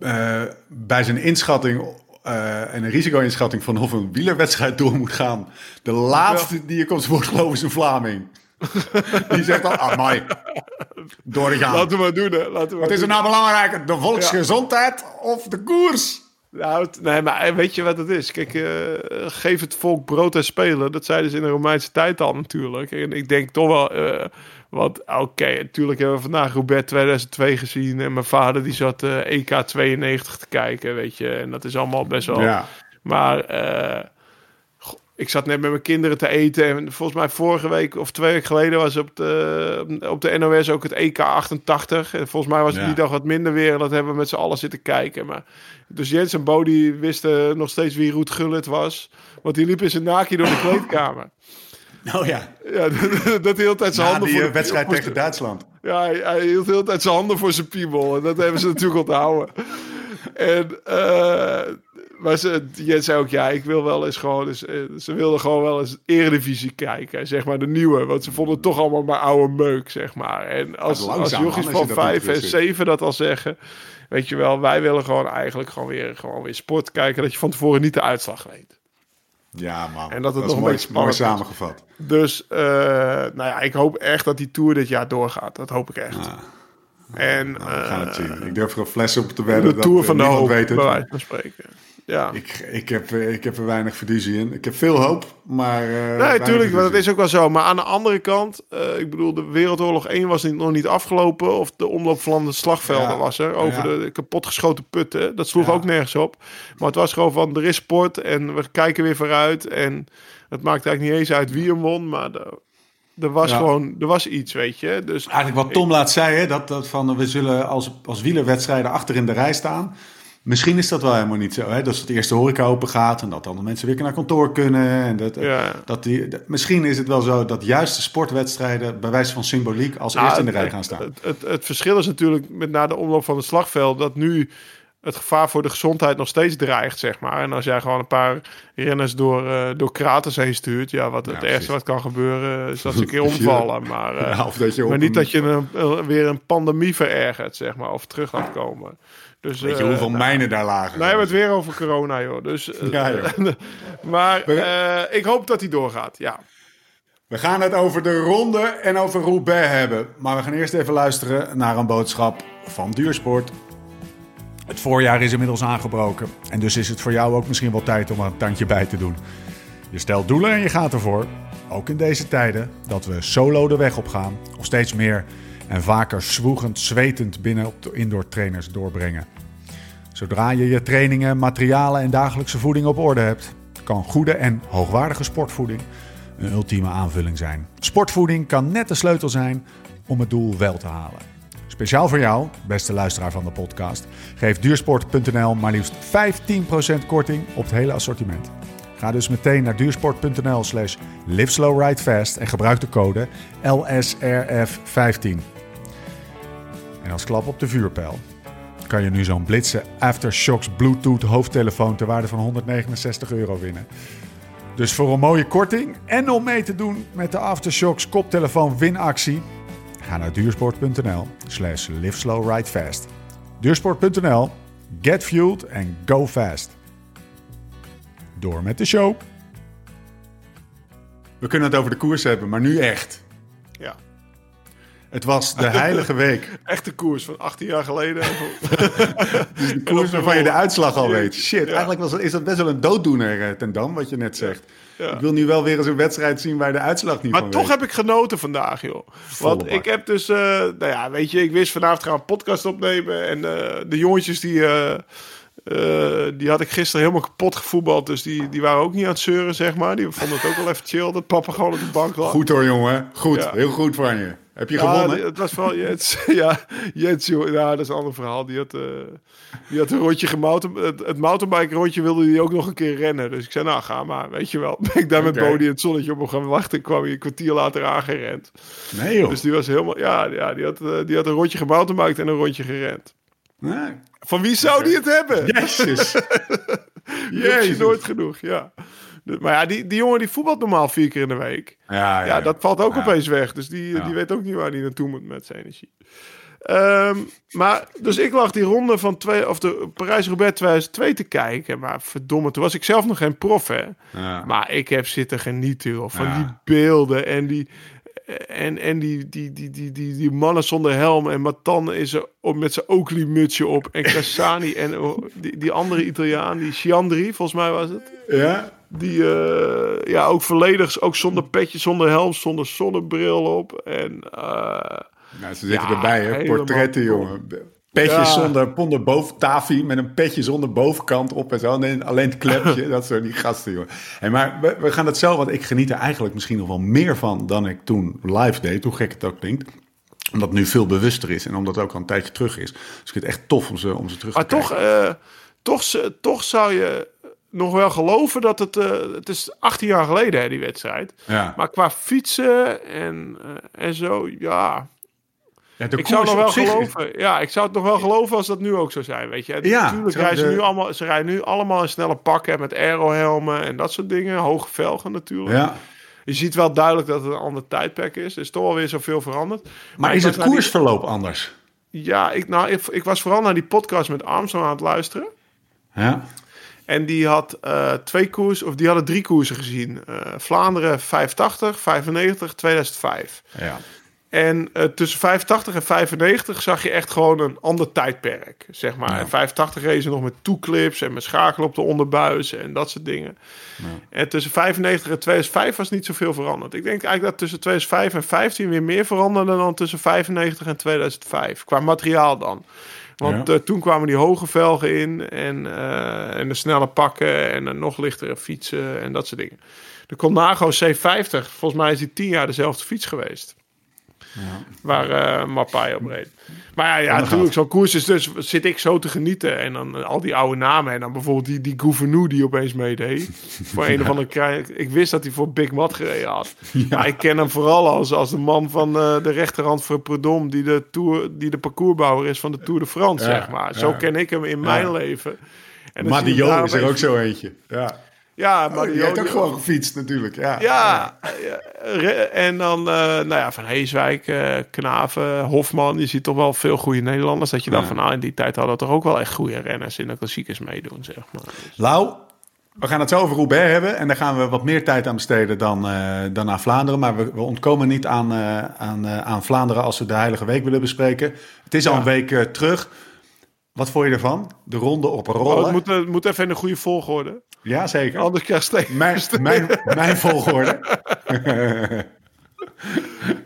S1: eh, bij zijn inschatting eh, en een risico-inschatting van of een wielerwedstrijd door moet gaan. De laatste die ik zijn woord geloof is een Vlaming. die zegt dan, ah, mooi, door te gaan.
S3: Laten we maar doen, hè. Laten we
S1: Wat is er nou belangrijker, de volksgezondheid of de koers?
S3: Nou, nee, maar eh, weet je wat het is? Kijk, geef het volk brood en spelen. Dat zeiden ze in de Romeinse tijd al natuurlijk. En ik denk toch wel... want oké, natuurlijk hebben we vandaag Roubaix 2002 gezien. En mijn vader die zat eh, EK 92 te kijken, weet je. En dat is allemaal best wel...
S1: Ja.
S3: Maar eh, ik zat net met mijn kinderen te eten. En volgens mij vorige week of twee weken geleden was op de, op de NOS ook het EK 88. En volgens mij was het
S1: Ja.
S3: die dag wat minder weer. En dat hebben we met z'n allen zitten kijken. Maar, dus Jens en Bo die wisten nog steeds wie Roet Gullit was. Want die liep in zijn naakje door de kleedkamer.
S1: Oh ja,
S3: Ja, dat, dat hij heel tijd zijn handen
S1: die
S3: voor
S1: eh,
S3: de-
S1: wedstrijd tegen Duitsland.
S3: ja, hij, hij hield de hele tijd zijn handen voor zijn piemel. En dat hebben ze natuurlijk onthouden. En, eh maar ze, Jens zei ook, ja, ik wil wel eens gewoon eens... eh, ze wilden gewoon wel eens Eredivisie kijken, zeg maar, de nieuwe. Want ze vonden het toch allemaal maar oude meuk, zeg maar. En als, als jochies van vijf en zeven dat al zeggen... Weet je wel, wij willen gewoon eigenlijk gewoon weer, gewoon weer sport kijken... dat je van tevoren niet de uitslag weet.
S1: Ja man,
S3: En dat het nog een
S1: mooi,
S3: beetje spannend
S1: mooi
S3: is.
S1: samengevat.
S3: Dus, eh, nou ja, ik hoop echt dat die Tour dit jaar doorgaat. Dat hoop ik echt. En
S1: Nou, we gaan het
S3: eh,
S1: zien. Ik durf er een fles op te wedden.
S3: de Tour
S1: dat,
S3: van de hoop,
S1: weet het.
S3: bij wijze van spreken. Ja.
S1: Ik, ik, heb, eh, ik heb er weinig fiducie in. Ik heb veel hoop, maar... eh,
S3: Nee, tuurlijk, maar dat is ook wel zo. Maar aan de andere kant, eh, ik bedoel, de Wereldoorlog 1 was niet, nog niet afgelopen. Of de omloop van de slagvelden
S1: Ja.
S3: was er. Over
S1: Ja.
S3: de kapotgeschoten putten. Dat sloeg
S1: Ja.
S3: ook nergens op. Maar het was gewoon van, er is sport en we kijken weer vooruit. En het maakt eigenlijk niet eens uit wie hem won. Maar er, er was
S1: Ja.
S3: gewoon, er was iets, weet je. Dus
S1: Eigenlijk wat Tom laat zei, hè, dat, dat van, we zullen als, als wielerwedstrijden achter in de rij staan. Misschien is dat wel helemaal niet zo. Hè? Dat het eerste horeca open gaat en dat dan mensen weer naar kantoor kunnen. En dat,
S3: Ja.
S1: dat die, dat- misschien is het wel zo dat juist de sportwedstrijden bij wijze van symboliek als
S3: Nou,
S1: eerste in de rij
S3: het-
S1: gaan staan.
S3: Het, het, het verschil is natuurlijk met na de omloop van het slagveld dat nu het gevaar voor de gezondheid nog steeds dreigt, zeg maar. En als jij gewoon een paar renners door, eh, door kraters heen stuurt, ja, wat het
S1: precies.
S3: ergste wat kan gebeuren is dat ze een keer omvallen. Maar, eh,
S1: of dat je
S3: maar niet
S1: een-
S3: dat je een- weer een pandemie verergert, zeg maar, of terug laat komen. Dus,
S1: Weet je
S3: eh,
S1: hoeveel
S3: nou,
S1: mijnen daar lagen?
S3: nou, we hebben het weer over corona, joh. Dus, eh,
S1: Ja, joh.
S3: maar eh, ik hoop dat hij doorgaat, ja.
S1: We gaan het over de ronde en over Roubaix hebben. Maar we gaan eerst even luisteren naar een boodschap van Duursport. Het voorjaar is inmiddels aangebroken. En dus is het voor jou ook misschien wel tijd om een tandje bij te doen. Je stelt doelen en je gaat ervoor. Ook in deze tijden dat we solo de weg op gaan. Of steeds meer en vaker zwoegend, zwetend binnen op de indoor trainers doorbrengen. Zodra je je trainingen, materialen en dagelijkse voeding op orde hebt, kan goede en hoogwaardige sportvoeding een ultieme aanvulling zijn. Sportvoeding kan net de sleutel zijn om het doel wel te halen. Speciaal voor jou, beste luisteraar van de podcast, geeft duursport.nl maar liefst 15% korting op het hele assortiment. Ga dus meteen naar duursport.nl slash liveslowridefast en gebruik de code LSRF15. En als klap op de vuurpijl kan je nu zo'n Blitze Aftershocks Bluetooth hoofdtelefoon ter waarde van 169 euro winnen. Dus voor een mooie korting en om mee te doen met de Aftershocks koptelefoon winactie, ga naar duursport.nl slash live slow ride fast. Duursport.nl, get fueled and go fast. Door met de show. We kunnen het over de koers hebben, maar nu echt.
S3: Ja.
S1: Het was de heilige week.
S3: Echte koers van 18 jaar geleden.
S1: Dus de koers waarvan je de uitslag al weet. Shit, eigenlijk was, is dat best wel een dooddoener eh, ten Dam, wat je net zegt.
S3: Ja.
S1: Ik wil nu wel weer eens een wedstrijd zien waar de uitslag niet
S3: Maar
S1: van
S3: toch
S1: weet.
S3: heb ik genoten vandaag, joh. Want
S1: bak.
S3: ik heb dus, eh, nou ja, weet je, ik wist vanavond gaan we een podcast opnemen. En eh, de jongetjes die, eh, die had ik gisteren helemaal kapot gevoetbald. Dus die, die waren ook niet aan het zeuren, zeg maar. Die vonden het ook wel even chill dat papa gewoon op de bank lag.
S1: Goed hoor, jongen. Goed.
S3: Ja.
S1: Heel goed van je. Heb je
S3: Ja,
S1: gewonnen?
S3: het was vooral Jens. Ja, joh. Ja, dat is een ander verhaal. Die had, eh, die had een rondje gemountain... Het, het mountainbike rondje wilde hij ook nog een keer rennen. Dus ik zei, nou ga maar. Weet je wel. Ben ik daar met. Bodie het zonnetje op hem gaan wachten. kwam hij een kwartier later aangerend.
S1: Nee joh.
S3: Dus die was helemaal... Ja, ja die, had, eh, die had een rondje gemountainbiked en een rondje gerend.
S1: Nee.
S3: Van wie zou die het hebben?
S1: Jezus. Jezus.
S3: nooit genoeg, ja. Maar ja, die, die jongen die voetbalt normaal vier keer in de week.
S1: Ja, ja,
S3: Ja, dat valt ook
S1: Ja.
S3: opeens weg. Dus die, die weet ook niet waar hij naartoe moet met zijn energie. Ehm, maar, dus ik lag die ronde van twee, of de Parijs-Roubaix 2002 te kijken. Maar verdomme, toen was ik zelf nog geen prof, hè.
S1: Ja.
S3: Maar ik heb zitten genieten, joh, van die beelden en die... En, en die, die, die, die, die, die mannen zonder helm. En Matan is er op, met zijn Oakley-mutsje op. En Cassani en oh, die, die andere Italiaan, die Chiandri, volgens mij was het.
S1: Ja?
S3: Die eh, ja, ook volledig, ook zonder petje, zonder helm, zonder zonnebril op. En eh,
S1: Nou, ze zitten
S3: Ja,
S1: erbij, hè? Portretten, jongen. Petjes
S3: Ja.
S1: zonder, zonder boven, taffy met een petje zonder bovenkant op en zo. En alleen het klepje, dat soort die gasten, jongen. Hey, maar we, we gaan het zelf, want ik geniet er eigenlijk misschien nog wel meer van dan ik toen live deed, hoe gek het ook klinkt. Omdat het nu veel bewuster is en omdat het ook al een tijdje terug is. Dus ik vind het echt tof om ze, om ze terug
S3: maar
S1: te
S3: toch, eh, toch, ze- toch zou je nog wel geloven dat het... eh, het is 18 jaar geleden, hè, die wedstrijd.
S1: Ja.
S3: Maar qua fietsen en, eh, en zo, ja...
S1: Ja,
S3: ik zou nog wel
S1: is-
S3: geloven. Ja, ik zou het nog wel geloven als dat nu ook zou zijn, weet je.
S1: Ja,
S3: natuurlijk rijden ze
S1: de-
S3: nu allemaal, ze rijden nu allemaal in snelle pakken met aerohelmen en dat soort dingen, hoge velgen natuurlijk.
S1: Ja.
S3: Je ziet wel duidelijk dat het een ander tijdperk is. Er is toch wel weer zoveel veranderd.
S1: Maar is het
S3: die-
S1: koersverloop anders?
S3: ja, ik, nou, ik, ik was vooral naar die podcast met Armstrong aan het luisteren.
S1: Ja.
S3: En die had eh, twee koers, of die hadden drie koersen gezien. Eh, Vlaanderen 85, 95, 2005.
S1: Ja.
S3: En eh, tussen 85 en 95 zag je echt gewoon een ander tijdperk, zeg maar.
S1: Ja.
S3: En 85 reden ze nog met toeclips en met schakelen op de onderbuis en dat soort dingen. En tussen 95 en 2005 was niet zoveel veranderd. Ik denk eigenlijk dat tussen 2005 en 15 weer meer veranderde dan tussen 95 en 2005. Qua materiaal dan. Want
S1: Ja.
S3: eh, toen kwamen die hoge velgen in en, eh, en de snelle pakken en nog lichtere fietsen en dat soort dingen. De Colnago C50, volgens mij is die 10 jaar dezelfde fiets geweest. Waar eh Mapai op reed. Maar ja, natuurlijk, zo'n koers is dus zit ik zo te genieten. En dan eh, al die oude namen. En dan bijvoorbeeld die, die Gouvenou die opeens meedeed. voor een of andere Ik wist dat hij voor Big Mat gereden had. Maar ik ken hem vooral als, als de man van eh, de rechterhand voor Prudhomme. Die de, tour, die de parcoursbouwer is van de Tour de France, zeg maar. Zo ken ik hem in mijn leven. En
S1: Maar die
S3: daar
S1: Jo is er ook zo eentje. Ja.
S3: Ja, maar
S1: Maar
S3: die
S1: heeft ook gewoon gefietst natuurlijk. Ja.
S3: ja, ja, en dan, eh, nou ja, van Heeswijk, eh Knaven, Hofman. Je ziet toch wel veel goede Nederlanders. Dat je
S1: Ja.
S3: van, ah, in die tijd hadden we toch ook wel echt goede renners in de klassiekers meedoen, zeg maar. Dus-
S1: Lau, we gaan het zo over Roubaix hebben. En daar gaan we wat meer tijd aan besteden dan, eh, dan aan Vlaanderen. Maar we, we ontkomen niet aan, aan, aan Vlaanderen als we de Heilige Week willen bespreken. Het is al
S3: Ja.
S1: een week terug. Wat vond je ervan? De ronde op
S3: Oh,
S1: rollen?
S3: het, moet, het moet even in de goede volgorde.
S1: Ja, zeker.
S3: Anders krijg je steeds...
S1: Mijn, mijn, mijn volgorde.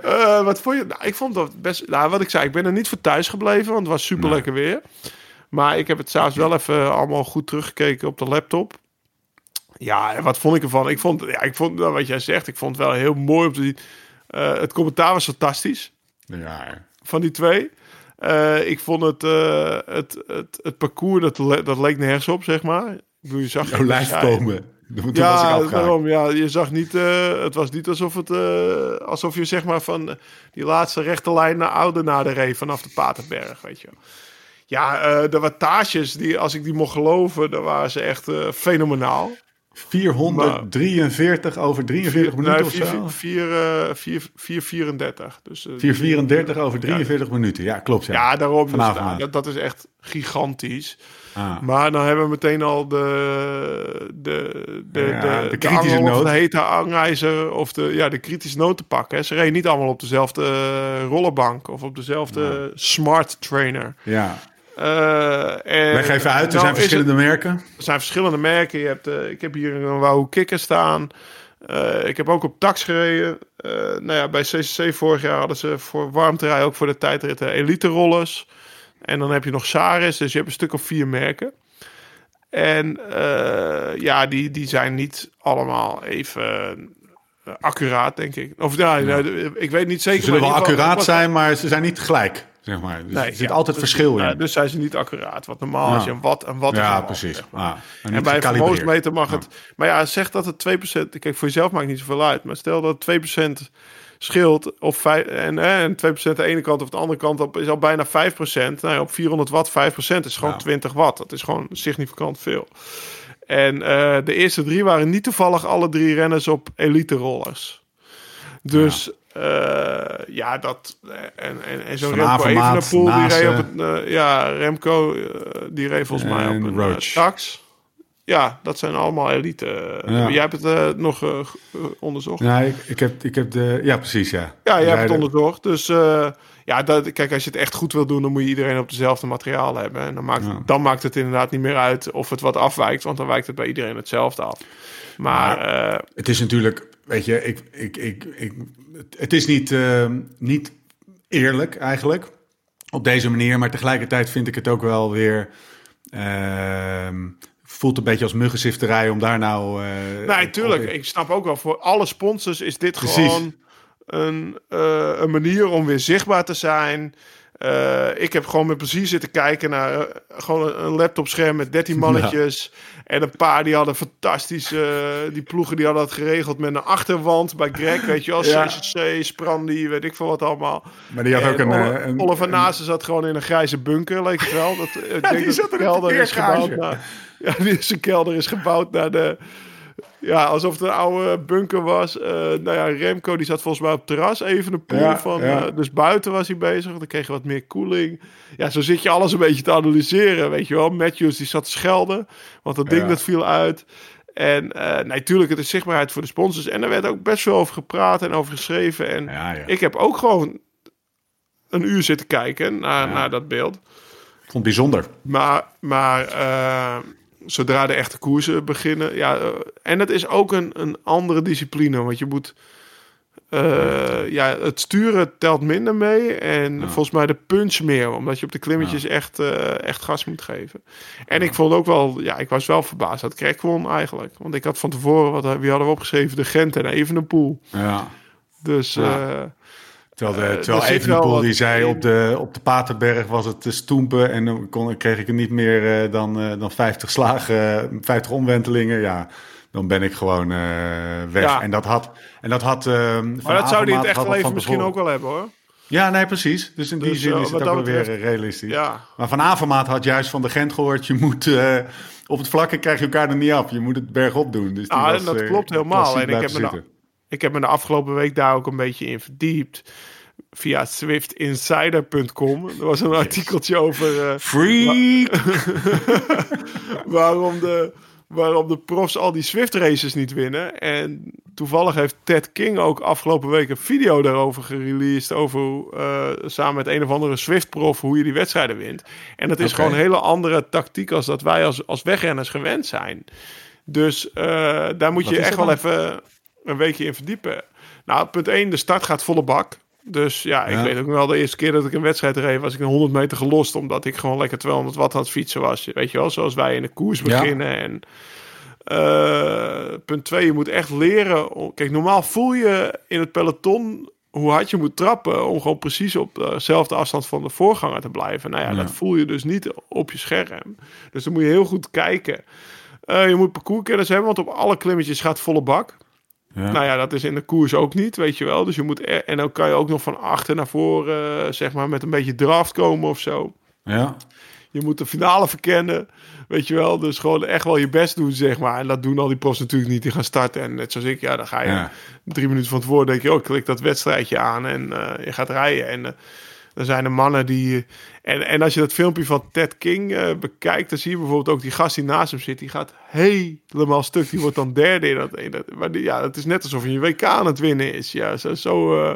S3: Eh, wat vond je? Nou, ik vond dat best... Nou, wat ik zei, ik ben er niet voor thuis gebleven, want het was super lekker weer. Maar ik heb het s'avonds wel even allemaal goed teruggekeken op de laptop. Ja, en wat vond ik ervan? Ik vond, ja, ik vond nou, wat jij zegt, ik vond het wel heel mooi te zien. Eh, het commentaar was fantastisch
S1: Ja,
S3: van die twee. Eh, ik vond het, het, het, het parcours, dat, le- dat leek nergens op, zeg maar. Bedoel, je zag
S1: lijf komen. Toen
S3: ja, daarom. Ja, je zag niet. eh, het was niet alsof het. eh, alsof je zeg maar van eh, die laatste rechte lijn naar Oudenaarde reed vanaf de Paterberg, weet je. Ja, eh, de wattages die, als ik die mocht geloven, dan waren ze echt fenomenaal.
S1: 443 over 43 minuten of zo?
S3: 434. Dus, uh,
S1: 434 over 43 ja. minuten. Ja, klopt. Ja,
S3: ja daarom. Dus, dat, dat is echt gigantisch. Ah. Maar dan hebben we meteen al de, de, de, ja, de, de, kritische noot. de hete angijzer of de, ja, de kritische noot te pakken. Ze reden niet allemaal op dezelfde rollerbank of op dezelfde smart trainer.
S1: Ja. Uh, en, Leg even uit, er nou, zijn verschillende merken.
S3: Er zijn verschillende merken. Je hebt, uh, ik heb hier een Wahoo Kikker staan. Uh, ik heb ook op tax gereden. nou ja, bij CCC vorig jaar hadden ze voor warmterij ook voor de tijdritten elite rollers. En dan heb je nog Saris, dus je hebt een stuk of vier merken. En ja, die, die zijn niet allemaal even accuraat, denk ik. Of ja, ja. ik weet niet zeker.
S1: Ze zullen wel accuraat zijn, maar ze zijn niet gelijk. Zeg maar. Dus er zit altijd dus, verschil in.
S3: dus zijn ze niet accuraat. Wat normaal is en wat en wat
S1: Ja, precies. Ah,
S3: en, en bij een vermogensmeter mag het... Maar ja, zeg dat het 2%... Kijk, voor jezelf maakt niet zoveel uit. Maar stel dat het 2% scheelt of 5, en, en 2% de ene kant of de andere kant op is al bijna 5%. Nou ja, op 400 watt 5% is gewoon 20 watt. Dat is gewoon significant veel. En uh, de eerste drie waren niet toevallig alle drie renners op elite rollers. Dus ja, dat. Eh, en, en, en zo'n Remco Evenepoel, die reed op het. Uh, ja, Remco, uh, die reed volgens mij op een tax. Ja, dat zijn allemaal elite. Ja. Jij hebt het nog onderzocht.
S1: Ja, ik, ik, heb, ik heb de. Ja, precies, ja.
S3: Ja, jij hebt het onderzocht. Dus ja, dat, kijk, als je het echt goed wil doen, dan moet je iedereen op dezelfde materiaal hebben. En dan maakt, ja. dan maakt het inderdaad niet meer uit of het wat afwijkt, want dan wijkt het bij iedereen hetzelfde af. Maar, maar
S1: het is natuurlijk, weet je, ik, ik, ik, ik het is niet, uh, niet eerlijk eigenlijk op deze manier, maar tegelijkertijd vind ik het ook wel weer. Uh, voelt een beetje als muggenzifterij om daar nou.
S3: Uh, nee, tuurlijk. Ik snap ook wel. Voor alle sponsors is dit Precies. gewoon een, uh, een manier om weer zichtbaar te zijn. Uh, ik heb gewoon met plezier zitten kijken naar uh, gewoon een laptopscherm met 13 mannetjes. Ja. En een paar die hadden fantastisch, uh, die ploegen die hadden dat geregeld met een achterwand bij Greg, weet je wel. Ja. CCC, Sprandi, weet ik veel wat allemaal.
S1: Maar die had en ook een... Een,
S3: Oliver Nase zat gewoon in een grijze bunker, leek het wel. Dat, ik
S1: ja, denk die dat de kelder is gebouwd
S3: naar, Ja, die zijn kelder is gebouwd naar de ja, alsof het een oude bunker was. Uh, nou ja, Remco die zat volgens mij op het terras even een pool van. Ja. Uh, dus buiten was hij bezig. Dan kreeg je wat meer koeling. Ja, zo zit je alles een beetje te analyseren. Weet je wel. Matthews die zat te schelden. Want dat ding dat viel uit. En uh, natuurlijk, het is zichtbaarheid voor de sponsors. En er werd ook best veel over gepraat en over geschreven. En ik heb ook gewoon een uur zitten kijken naar, naar dat beeld.
S1: Ik vond het bijzonder.
S3: Maar, maar zodra de echte koersen beginnen. Ja, uh, en het is ook een, een andere discipline. Want je moet. Uh, ja, het sturen telt minder mee. En volgens mij de punch meer. Omdat je op de klimmetjes ja. echt, uh, echt gas moet geven. En ik vond ook wel. Ja, ik was wel verbaasd dat Krek won eigenlijk. Want ik had van tevoren. Wat, wie hadden we opgeschreven? De Gent en Evenepoel.
S1: Ja.
S3: Dus. Ja.
S1: Terwijl, de, uh, terwijl Evenepoel die zei op de, op de Paterberg was het te stoempen en dan kon, kreeg ik er niet meer uh, dan, uh, dan 50 slagen, 50 omwentelingen. Ja, dan ben ik gewoon weg. Ja. En dat had. En dat had
S3: maar dat zou hij het echt wel even misschien ook wel hebben hoor.
S1: Ja, nee, precies. Dus in die dus, zin is het ook wel weer realistisch.
S3: Ja.
S1: Maar Van Avermaat had juist van de Gent gehoord... je moet op het vlakke krijg je elkaar er niet af. Je moet het bergop doen. Dus
S3: die ah, was, dat klopt helemaal. En ik heb me ik heb me de afgelopen week daar ook een beetje in verdiept. Via swiftinsider.com. Er was een artikeltje over. Uh,
S1: Free!
S3: waarom, de, waarom de profs al die Swift races niet winnen. En toevallig heeft Ted King ook afgelopen week een video daarover gereleased. Over uh, samen met een of andere Swift-prof hoe je die wedstrijden wint. En dat is okay. gewoon een hele andere tactiek als dat wij als, als wegrenners gewend zijn. Dus uh, daar moet Wat je echt wel even een weekje in verdiepen. Nou, punt 1, de start gaat volle bak. Dus ja, ik ja. weet ook wel de eerste keer dat ik een wedstrijd reed, was ik een 100 meter gelost. Omdat ik gewoon lekker 200 watt aan het fietsen was. Weet je wel, zoals wij in de koers beginnen. Ja. En uh, punt 2, je moet echt leren. Kijk, normaal voel je in het peloton hoe hard je moet trappen om gewoon precies op dezelfde afstand van de voorganger te blijven. Nou ja, ja, dat voel je dus niet op je scherm. Dus dan moet je heel goed kijken. Uh, je moet parcourskennis hebben, want op alle klimmetjes gaat volle bak. Ja. Nou ja, dat is in de koers ook niet, weet je wel. Dus je moet er, en dan kan je ook nog van achter naar voren, zeg maar, met een beetje draft komen of zo.
S1: Ja.
S3: je moet de finale verkennen. Weet je wel, dus gewoon echt wel je best doen, zeg maar. En dat doen al die pros natuurlijk niet. Die gaan starten en net zoals ik, ja, dan ga je
S1: Ja.
S3: drie minuten van tevoren denk je, oh, klik dat wedstrijdje aan en eh, je gaat rijden. En eh dan zijn er mannen die... En, en als je dat filmpje van Ted King eh, bekijkt, dan zie je bijvoorbeeld ook die gast die naast hem zit. Die gaat helemaal stuk. Die wordt dan derde in dat. In dat maar die, ja, het is net alsof je een WK aan het winnen is. Ja, zo... zo eh,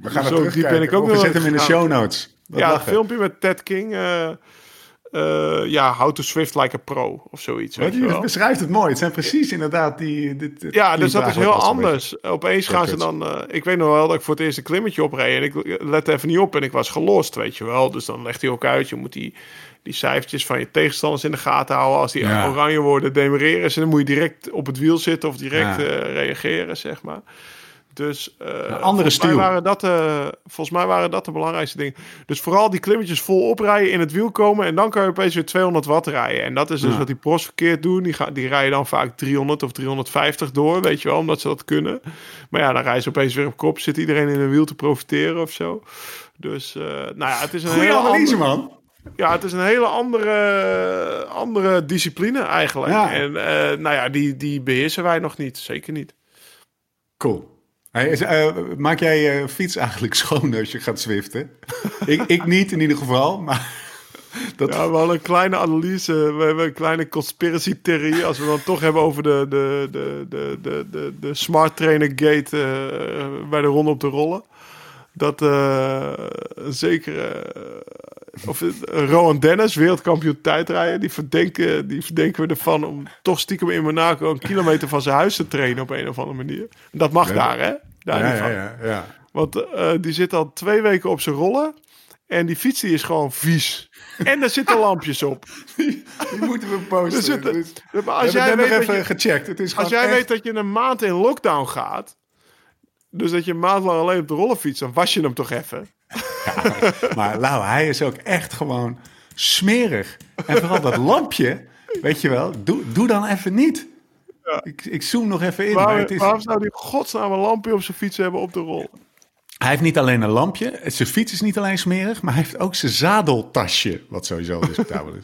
S1: We gaan
S3: zo diep
S1: terugkijken.
S3: ben ik ook
S1: Of we
S3: nog
S1: zetten hem in de show notes. Wat
S3: Ja, het filmpje met Ted King. eh, eh, ja, How to Swift Like a Pro of zoiets. Weet je
S1: beschrijft het mooi. Het zijn precies inderdaad die... Dit, dit
S3: Ja, dus dat is heel anders. Opeens gaan ze dan... eh, ik weet nog wel dat ik voor het eerst een klimmetje opreed. En ik lette even niet op en ik was gelost, weet je wel. Dus dan legt hij ook uit. Je moet die, die cijfertjes van je tegenstanders in de gaten houden. Als die
S1: Ja.
S3: oranje worden, demereren ze. Dan moet je direct op het wiel zitten of direct
S1: Ja.
S3: eh, reageren, zeg maar. Dus eh,
S1: andere
S3: volgens, mij waren dat, eh, volgens mij waren dat de belangrijkste dingen. Dus vooral die klimmetjes vol oprijden, in het wiel komen... en dan kan je opeens weer 200 watt rijden. En dat is dus
S1: Ja.
S3: wat die pros verkeerd doen. Die, gaan, die rijden dan vaak 300 of 350 door, weet je wel, omdat ze dat kunnen. Maar ja, dan rijden ze opeens weer op kop. Zit iedereen in een wiel te profiteren of zo. Dus, eh, nou ja, het is een
S1: Goeie
S3: hele
S1: analyse,
S3: andere,
S1: man.
S3: ja, het is een hele andere, andere discipline eigenlijk.
S1: Ja.
S3: En nou ja, die, die beheersen wij nog niet. Zeker niet.
S1: Cool. Eh, maak jij je fiets eigenlijk schoon als je gaat zwiften? ik, ik niet in ieder geval, maar dat,
S3: Ja, we hadden een kleine analyse. We hebben een kleine conspiracy theorie. Als we dan toch hebben over de, de, de, de, de, de, smart trainer gate eh, bij de ronde op de rollen. Dat eh een zekere... eh, of het- Rowan Dennis, wereldkampioen tijdrijden, die verdenken, die verdenken we ervan om toch stiekem in Monaco een kilometer van zijn huis te trainen op een of andere manier. Dat mag
S1: Ja.
S3: daar, hè? Daar
S1: ja,
S3: niet
S1: ja, ja, ja.
S3: Want eh, die zit al twee weken op zijn rollen. En die fiets die is gewoon vies. En daar zitten lampjes op.
S1: Die moeten we posten.
S3: Zitten-
S1: Dus-
S3: Maar als jij, weet
S1: nog
S3: dat
S1: even
S3: je,
S1: gecheckt. Het is
S3: als jij
S1: echt-
S3: weet dat je een maand in lockdown gaat. Dus dat je een maand lang alleen op de rollen fietst. Dan was je hem toch even.
S1: Maar Lau, hij is ook echt gewoon smerig. En vooral dat lampje, weet je wel, doe, doe dan even niet. Ik, ik zoom nog even in. maar
S3: Waarom,
S1: het is,
S3: waarom zou die godsnaam een lampje op zijn fiets hebben op de rol?
S1: hij heeft niet alleen een lampje, zijn fiets is niet alleen smerig, maar hij heeft ook zijn zadeltasje, wat sowieso discutabel is.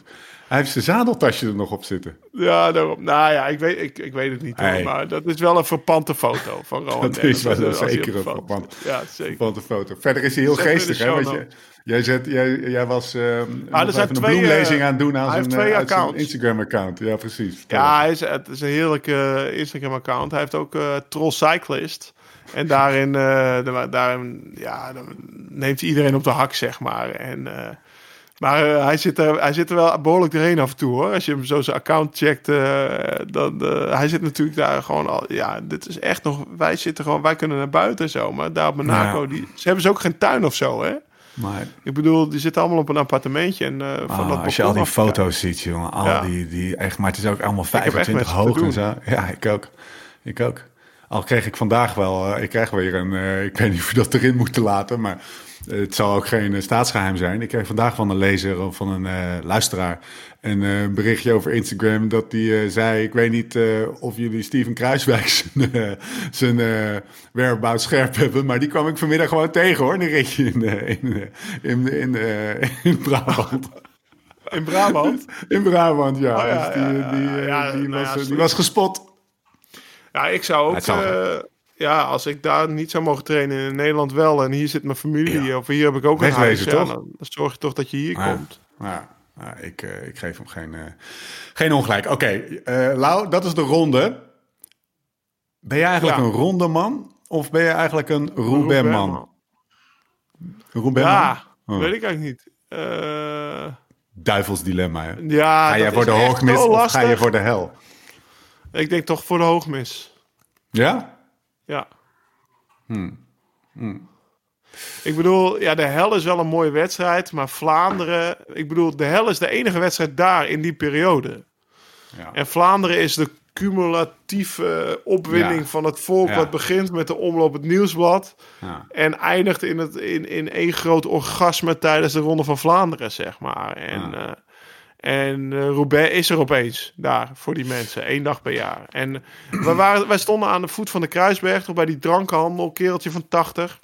S1: Hij heeft zijn zadeltasje er nog op zitten.
S3: Ja, daarom. Nou ja, ik weet, ik, ik weet het niet. hoor,
S1: Hey.
S3: Maar dat is wel een verpante foto van Rowan
S1: Dat is wel zeker een
S3: zit. Ja, zeker.
S1: Van de foto. Verder is hij heel
S3: Zet
S1: geestig, hè? Want je, jij, zet, jij, jij was eh
S3: er zijn
S1: even een
S3: twee,
S1: bloemlezing
S3: eh,
S1: aan doen aan zijn, eh, zijn. Instagram-account. Ja, precies.
S3: Ja, hij is, het is een heerlijke Instagram-account. Hij heeft ook eh Troll Cyclist. En daarin, eh, da- daarin ja, neemt hij iedereen op de hak, zeg maar. En, eh, maar eh, hij, zit er, hij zit er wel behoorlijk doorheen af en toe, hoor. Als je hem zo zijn account checkt, eh, dan... eh, hij zit natuurlijk daar gewoon al... Ja, dit is echt nog... Wij zitten gewoon... Wij kunnen naar buiten en zo. Maar daar op Monaco,
S1: Ja.
S3: die, ze hebben ze ook geen tuin of zo, hè?
S1: Maar
S3: Ik bedoel, die zitten allemaal op een appartementje. En, eh, van
S1: Ah,
S3: dat
S1: als je al die foto's ziet, jongen. Al
S3: Ja.
S1: die, die echt, maar het is ook allemaal
S3: heb echt
S1: 25
S3: met ze te
S1: hoog en zo. Ja, ik ook. Ik ook. Al kreeg ik vandaag wel, ik krijg weer een, ik weet niet of je dat erin moet laten, maar het zal ook geen eh, staatsgeheim zijn. Ik kreeg vandaag van een lezer of van een eh, luisteraar een eh, berichtje over Instagram dat die eh, zei, ik weet niet eh, of jullie Steven Kruiswijk zijn, eh, zijn eh, whereabouts scherp hebben, maar die kwam ik vanmiddag gewoon tegen hoor, een ritje in, eh, in, eh, in, in, eh, in Brabant.
S3: In Brabant.
S1: In Brabant, ja.
S3: Oh, ja,
S1: Dus die,
S3: ja, ja.
S1: die, eh,
S3: Ja,
S1: die, was, eh, die was gespot.
S3: Ja, ik zou ook. Ja, als ik daar niet zou mogen trainen in Nederland wel. En hier zit mijn familie.
S1: Ja.
S3: Of hier heb ik ook een huis. Ja,
S1: toch?
S3: dan, dan zorg je toch dat je hier komt.
S1: Ja, ja, ik, eh, ik geef hem geen, eh, geen ongelijk. Oké, eh, Lau, dat is de ronde. Ben jij eigenlijk een ronde man? Of ben je eigenlijk een Roubaix-man? Roubaix-man?
S3: Ja,
S1: Oh.
S3: weet ik eigenlijk niet. Eh,
S1: Duivels dilemma, hè?
S3: ja,
S1: Ga je voor de hoogmis of ga je voor de hel?
S3: Ik denk toch voor de hoogmis.
S1: Ja?
S3: Ja.
S1: Hmm.
S3: Ik bedoel, ja, de hel is wel een mooie wedstrijd. Maar Vlaanderen... Ik bedoel, de hel is de enige wedstrijd daar in die periode.
S1: Ja.
S3: En Vlaanderen is de cumulatieve opwinning
S1: Ja.
S3: van het volk... Wat begint met de omloop het nieuwsblad... En eindigt in, het, in, in één groot orgasme tijdens de Ronde van Vlaanderen, zeg maar. En,
S1: Ja.
S3: En eh, Roubaix is er opeens daar voor die mensen, één dag per jaar. En we waren, wij stonden aan de voet van de Kruisberg, toch bij die drankenhandel, kereltje van 80.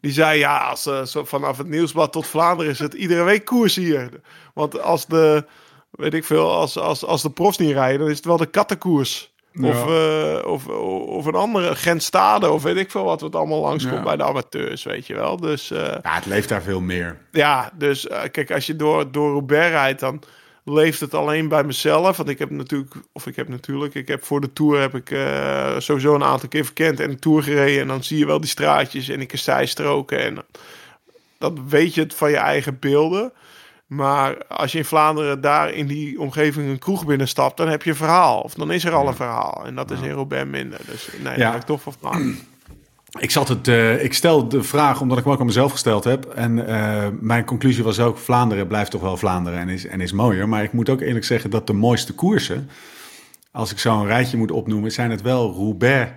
S3: Die zei, ja, als, eh, zo vanaf het Nieuwsblad tot Vlaanderen is het iedere week koers hier. Want als de, weet ik veel, als, als, als de profs niet rijden, dan is het wel de kattenkoers. Of, eh, of, of een andere Gentstade, of weet ik veel wat, wat allemaal langskomt
S1: Ja.
S3: bij de amateurs, weet je wel. Dus eh,
S1: Ja, het leeft daar veel meer.
S3: ja, dus eh, kijk, als je door, door Roubaix rijdt, dan leeft het alleen bij mezelf. Want ik heb natuurlijk, of ik heb natuurlijk, ik heb voor de Tour heb ik eh, sowieso een aantal keer verkend en de Tour gereden. En dan zie je wel die straatjes en die kasseistroken. En dan weet je het van je eigen beelden. Maar als je in Vlaanderen daar in die omgeving een kroeg binnenstapt, dan heb je een verhaal. Of dan is er al een verhaal. En dat is in Roubaix minder. Dus nee,
S1: Ja.
S3: daar heb ik toch.
S1: Ik, zat het, eh, ik stel de vraag omdat ik hem ook aan mezelf gesteld heb. En eh, mijn conclusie was ook: Vlaanderen blijft toch wel Vlaanderen en is, en is mooier. Maar ik moet ook eerlijk zeggen dat de mooiste koersen, als ik zo een rijtje moet opnoemen, zijn het wel Roubaix,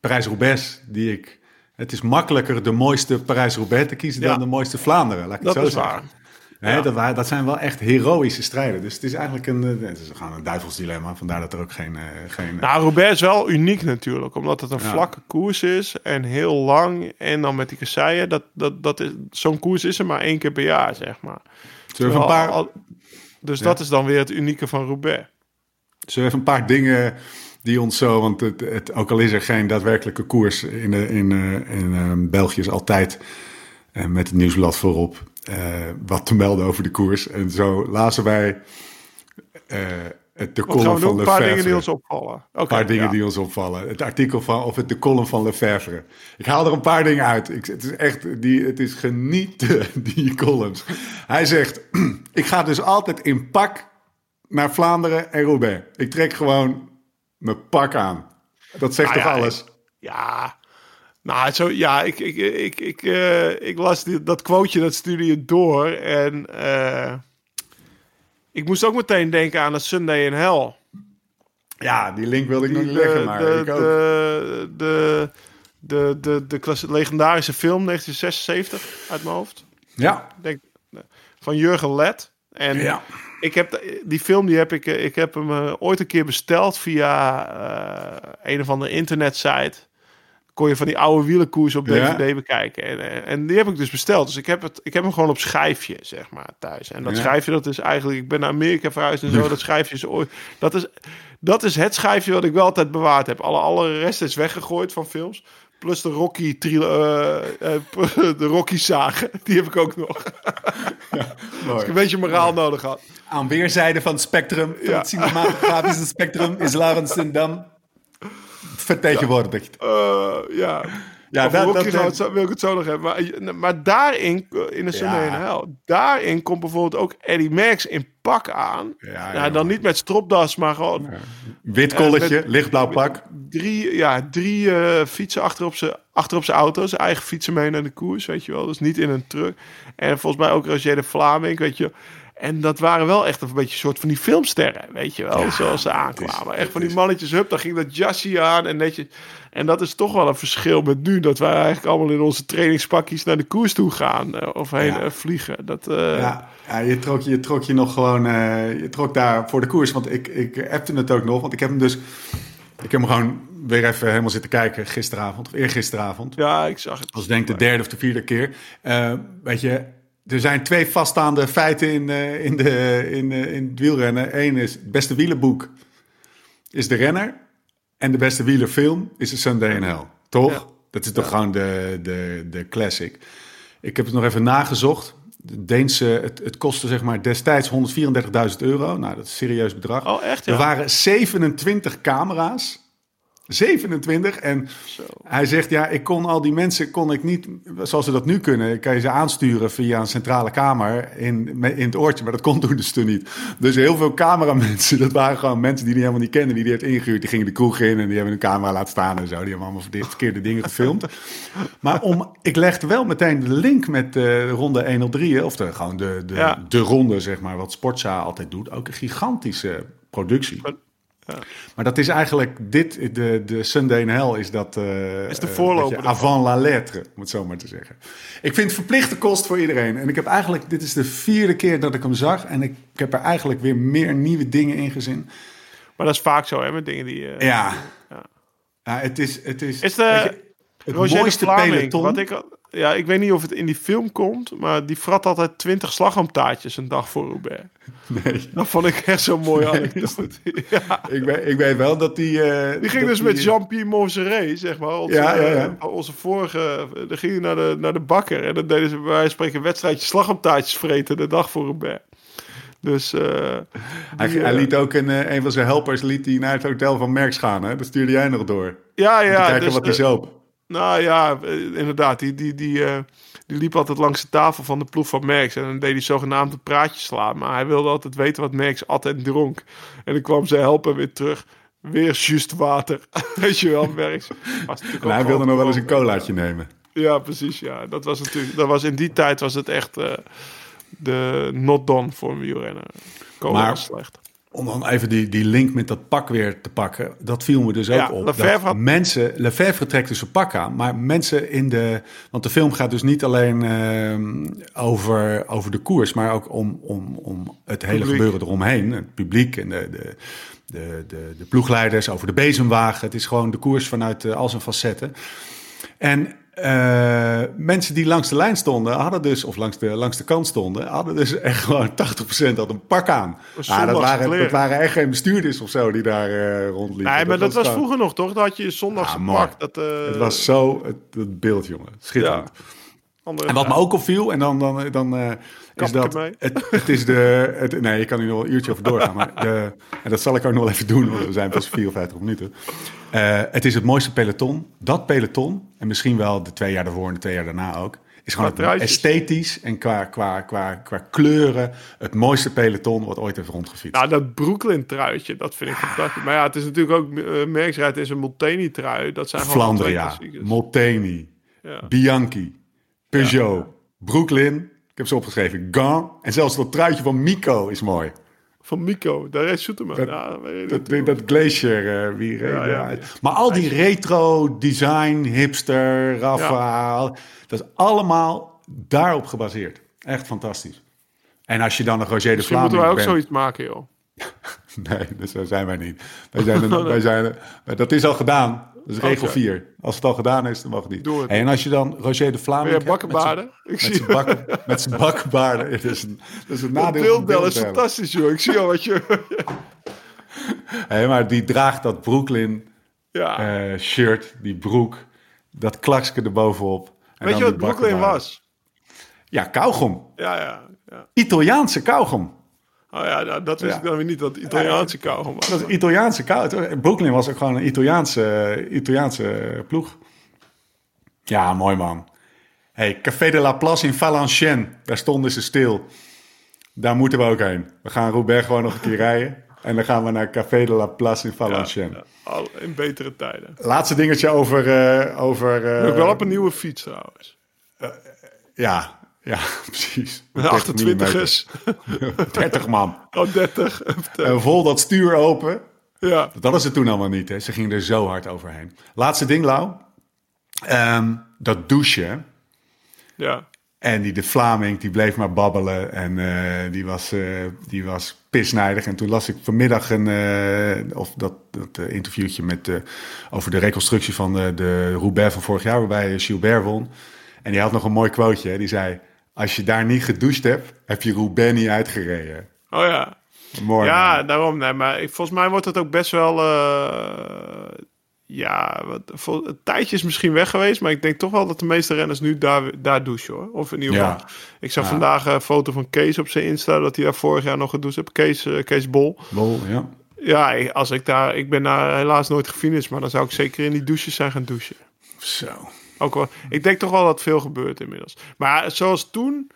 S1: Parijs-Roubaix, die ik. Het is makkelijker de mooiste Parijs-Roubaix te kiezen
S3: Ja.
S1: dan de mooiste Vlaanderen. Laat ik
S3: Dat
S1: het zo
S3: is
S1: zeggen.
S3: waar.
S1: Nee,
S3: Ja.
S1: dat, waren, dat zijn wel echt heroïsche strijden. Dus het is eigenlijk een, eh, het is gewoon een duivelsdilemma. Vandaar dat er ook geen. eh, geen
S3: Nou, Roubaix is wel uniek natuurlijk, omdat het een
S1: Ja.
S3: vlakke koers is en heel lang. En dan met die kasseien, dat, dat, dat is, zo'n koers is er maar één keer per jaar, zeg maar.
S1: Zullen een paar,
S3: Al- dus
S1: Ja.
S3: dat is dan weer het unieke van Roubaix.
S1: Zullen even een paar dingen die ons zo, want het, het, ook al is er geen daadwerkelijke koers in, de, in, eh, in eh, België is altijd met het nieuwsblad voorop wat te melden over de koers. En zo lazen wij eh, het de column van
S3: doen? Een paar dingen die
S1: Lefevre.
S3: ons opvallen. Oké,
S1: Een paar dingen
S3: ja.
S1: die ons opvallen. Het artikel van, of het de column van Lefevre. Ik haal er een paar dingen uit. Ik, het is echt, die, het is genieten, die columns. Hij zegt, ik ga dus altijd in pak naar Vlaanderen en Roubaix. Ik trek gewoon mijn pak aan. Dat zegt
S3: Nou
S1: toch
S3: ja,
S1: alles?
S3: Ja, nou, zo, ja, ik, ik, ik, ik, eh, ik las die, dat quoteje, dat stuurde je door. En eh, ik moest ook meteen denken aan het Sunday in Hell.
S1: Ja, die link wilde ik nog niet leggen, maar
S3: de,
S1: ik ook.
S3: de, de, de, de, de, klasse- legendarische film 1976 uit mijn hoofd.
S1: ja,
S3: Denk, van Jurgen Let. En
S1: ja.
S3: ik heb die film die heb ik, eh, ik heb hem eh, ooit een keer besteld via eh, een of andere internetsite. Kon je van die oude wielenkoers op
S1: Ja.
S3: DVD bekijken. En, eh, en die heb ik dus besteld. Dus ik heb, het, ik heb hem gewoon op schijfje, zeg maar, thuis. En dat
S1: Ja.
S3: schijfje, dat is eigenlijk... Ik ben naar Amerika verhuisd en zo. Dat schijfje is ooit... Dat is, dat is het schijfje wat ik wel altijd bewaard heb. Alle, alle rest is weggegooid van films. Plus de Rocky, trilo- eh, eh, de Rocky zagen. Die heb ik ook nog. Als ik een beetje moraal nodig had.
S1: Aan weerszijden van het spectrum, van
S3: Ja.
S1: het cinematografische spectrum, is Laurens ten Vertegenwoordigd.
S3: Eh, ja.
S1: Ja, dat- dat-
S3: wil ik het zo nog hebben. Maar, maar daarin, eh, in de
S1: Ja.
S3: daarin komt bijvoorbeeld ook Eddie Merckx in pak aan.
S1: Ja,
S3: Ja,
S1: ja,
S3: dan niet met stropdas, maar gewoon
S1: Wit
S3: Eh,
S1: kolletje,
S3: met-
S1: lichtblauw pak.
S3: drie, ja, drie fietsen achter op zijn achter op zijn auto. Zijn eigen fietsen mee naar de koers, weet je wel. Dus niet in een truck. En volgens mij ook Roger de Vlaming, weet je. En dat waren wel echt een beetje een soort van die filmsterren, weet je wel. zoals ze aankwamen. echt van die mannetjes, hup, dan ging dat jasje aan en netjes. En dat is toch wel een verschil met nu. Dat wij eigenlijk allemaal in onze trainingspakjes naar de koers toe gaan. eh, of heen
S1: Ja.
S3: eh, vliegen. Dat, eh,
S1: Ja, ja je, trok, je trok je nog gewoon, je trok daar voor de koers. Want ik, ik appte het ook nog, want ik heb hem dus, ik heb hem gewoon weer even helemaal zitten kijken gisteravond, of eergisteravond.
S3: ja, ik zag het.
S1: Dat was denk ik de derde of de vierde keer. Weet je, er zijn twee vaststaande feiten in, eh, in, de, in, eh, in het wielrennen. Eén is, het beste wielenboek is de renner. En de beste wielerfilm is de Sunday in Hell. Toch?
S3: Ja.
S1: Dat is toch gewoon de, de, de classic. Ik heb het nog even nagezocht. De Deense, het, het kostte zeg maar destijds 134.000 euro. Nou, dat is een serieus bedrag.
S3: Oh, echt?
S1: Er waren 27 camera's. 27. En hij zegt, ja, ik kon al die mensen, kon ik niet, zoals ze dat nu kunnen, kan je ze aansturen via een centrale kamer in, in het oortje. Maar dat kon toen dus toen niet. Dus heel veel cameramensen, dat waren gewoon mensen die hij helemaal niet kenden, die hij heeft ingehuurd. Die gingen de kroeg in en die hebben een camera laten staan en zo. Die hebben allemaal verkeerde- verkeerde dingen gefilmd. Maar om, ik legde wel meteen de link met de ronde 103, of de, gewoon de, de,
S3: Ja.
S1: de ronde, zeg maar, wat Sportza altijd doet. Ook een gigantische productie. Maar dat is eigenlijk dit, de, de Sunday in Hell is dat... eh,
S3: Is de
S1: eh,
S3: voorloper
S1: avant la lettre, om het zo maar te zeggen. Ik vind het verplichte kost voor iedereen. En ik heb eigenlijk, dit is de vierde keer dat ik hem zag. En ik, ik heb er eigenlijk weer meer nieuwe dingen in gezien.
S3: Maar dat is vaak zo, hè, met dingen die... eh,
S1: Ja.
S3: Ja.
S1: ja het is... Het is,
S3: Is de-
S1: je, het
S3: Roger de
S1: mooiste
S3: Vlaming,
S1: peloton...
S3: wat ik, al- ja, ik weet niet of het in die film komt, maar die frat altijd 20 slagroomtaartjes een dag voor Roubaix.
S1: Nee.
S3: Dat vond ik echt zo'n mooie anekdote. ja.
S1: Ik weet, ik weet wel dat die... eh,
S3: Die ging dus met Jean-Pierre zeg maar. Onze,
S1: Ja, ja, ja.
S3: eh, onze vorige... Dan ging hij naar de, naar de bakker. En dan deden ze bij wijze van spreken een wedstrijdje slagroomtaartjes vreten de dag voor Roubaix. Dus... eh,
S1: Hij,
S3: die,
S1: hij liet ook een, een van zijn helpers liet hij naar het hotel van Merckx gaan. Hè? Dat stuurde jij nog door.
S3: ja,
S1: Om te
S3: ja.
S1: kijken
S3: dus,
S1: wat hij zoop.
S3: Nou ja, eh, inderdaad. Die, die, die, eh, die liep altijd langs de tafel van de ploeg van Merckx. En dan deed hij zogenaamd een praatje slaan. Maar hij wilde altijd weten wat Merckx altijd dronk. En dan kwam zijn helper weer terug. Weer juist water. Weet je wel, Merckx.
S1: En hij wilde nog wel eens een
S3: gewoon-
S1: colaatje nemen.
S3: Ja, precies. Ja, dat was natuurlijk. Dat was in die tijd was het echt eh, de not done voor een wielrenner. Cola
S1: Maar-
S3: was slecht.
S1: Om dan even die, die link met dat pak weer te pakken. Dat viel me dus ook
S3: Ja,
S1: op.
S3: Lefebvre had-
S1: mensen, Lefebvre trekt dus een pak aan. Maar mensen in de... Want de film gaat dus niet alleen ehm, over, over de koers. Maar ook om, om, om het hele
S3: Publiek.
S1: gebeuren eromheen. Het publiek en de, de, de, de, de ploegleiders. Over de bezemwagen. Het is gewoon de koers vanuit eh, al zijn facetten. En eh, mensen die langs de lijn stonden, hadden dus, of langs de, langs de kant stonden, hadden dus echt gewoon 80% had een pak aan. Ah, dat, waren, dat waren echt geen bestuurders of zo die daar eh rondliepen.
S3: Nee, maar dat was vroeger nog, toch? Dat had je zondagse
S1: Ja, mooi.
S3: pak. Dat, eh,
S1: Het was zo, het, het beeld, jongen. Schitterend.
S3: Ja. Andere
S1: En wat me ook opviel, en dan, dan, dan eh, is dat... Het, het is de... Het, nee, je kan hier nog een uurtje over doorgaan. Maar de, en dat zal ik ook nog wel even doen, want we zijn pas 54 minuten. Eh, het is het mooiste peloton. Dat peloton, en misschien wel de twee jaar daarvoor en de twee jaar daarna ook... is gewoon het esthetisch en qua, qua, qua, qua kleuren... het mooiste peloton wat ooit heeft rondgefietst.
S3: Nou, dat Brooklyn truitje, dat vind ik fantastisch. Maar ja, het is natuurlijk ook uh, Merksrijd is een Molteni trui. Dat zijn
S1: Flandria. Molteni,
S3: Ja.
S1: Bianchi, Peugeot, Brooklyn. Ik heb ze opgeschreven. Gant. En zelfs dat truitje van Mico is mooi.
S3: Van Mico, daar reed Soeterman.
S1: Dat-
S3: ja,
S1: Dat,
S3: dat.
S1: dat glacier eh, wie reed
S3: Ja, ja.
S1: Maar al die retro, design, hipster, Rafa. Dat is allemaal daarop gebaseerd. Echt fantastisch. En als je dan een Roger de
S3: Misschien moeten wij ook
S1: bent...
S3: zoiets maken, joh.
S1: Nee, dat zo zijn wij niet. Wij zijn, een- wij zijn, een- dat is al gedaan. Dat is regel
S3: Oké.
S1: 4. Als het al gedaan is, dan mag het niet.
S3: Doe het.
S1: Hey, en als je dan Roger de Vlaming... Hebt
S3: bakkenbaarden.
S1: Met zijn, bak, met zijn bakkenbaarden. Dat is een, dat is een nadeel
S3: beeldbel is fantastisch, joh. Ik zie al wat je...
S1: Hey, maar die draagt dat Brooklyn
S3: ja.
S1: eh, shirt, die broek, dat klakske erbovenop. En
S3: weet je wat Brooklyn was?
S1: Ja, kauwgom.
S3: Ja, ja, ja.
S1: Italiaanse kauwgom.
S3: Oh ja, nou, dat wist
S1: Ja.
S3: ik dan weer niet, dat Italiaanse was.
S1: Dat is Italiaanse kauwgom. Brooklyn was ook gewoon een Italiaanse, Italiaanse ploeg. Ja, mooi man. Hey, Café de la Place in Valenciennes. Daar stonden ze stil. Daar moeten we ook heen. We gaan Roubaix gewoon nog een keer rijden. En dan gaan we naar Café de la Place in Valenciennes.
S3: Ja, al in betere tijden.
S1: Laatste dingetje over... eh over eh,
S3: Ik wel op een nieuwe fiets trouwens.
S1: Ja, ja, precies.
S3: Met
S1: 30
S3: 28ers.
S1: millimeter. 30 man.
S3: Oh, 30.
S1: En vol dat stuur open.
S3: ja.
S1: Dat was het toen allemaal niet. Hè. Ze gingen er zo hard overheen. Laatste ding, Lau. Ehm, dat douchen.
S3: ja.
S1: En die de Vlaming, die bleef maar babbelen. En eh, die, was, eh, die was pisnijdig. En toen las ik vanmiddag een, eh, of dat, dat interviewtje met, over de reconstructie van de, de Roubaix van vorig jaar, waarbij Gilbert won. En die had nog een mooi quoteje. Hè. Die zei, als je daar niet gedoucht hebt, heb je Roubaix niet uitgereden.
S3: Oh ja.
S1: Mooi.
S3: Ja,
S1: man.
S3: daarom. Nee, maar volgens mij wordt het ook best wel. eh, ja, wat, het tijdje is misschien weg geweest. Maar ik denk toch wel dat de meeste renners nu daar, daar douchen hoor. Of in ieder
S1: Ja.
S3: geval. Ik zag
S1: Ja.
S3: vandaag een foto van Kees op zijn Insta. Dat hij daar vorig jaar nog gedoucht heeft. Kees, eh, Kees Bol.
S1: Bol, ja.
S3: Ja, als ik daar. Ik ben daar helaas nooit gefinished. Maar dan zou ik zeker in die douches zijn gaan douchen.
S1: Zo.
S3: Ook wel, ik denk toch wel dat veel gebeurt inmiddels. Maar zoals toen.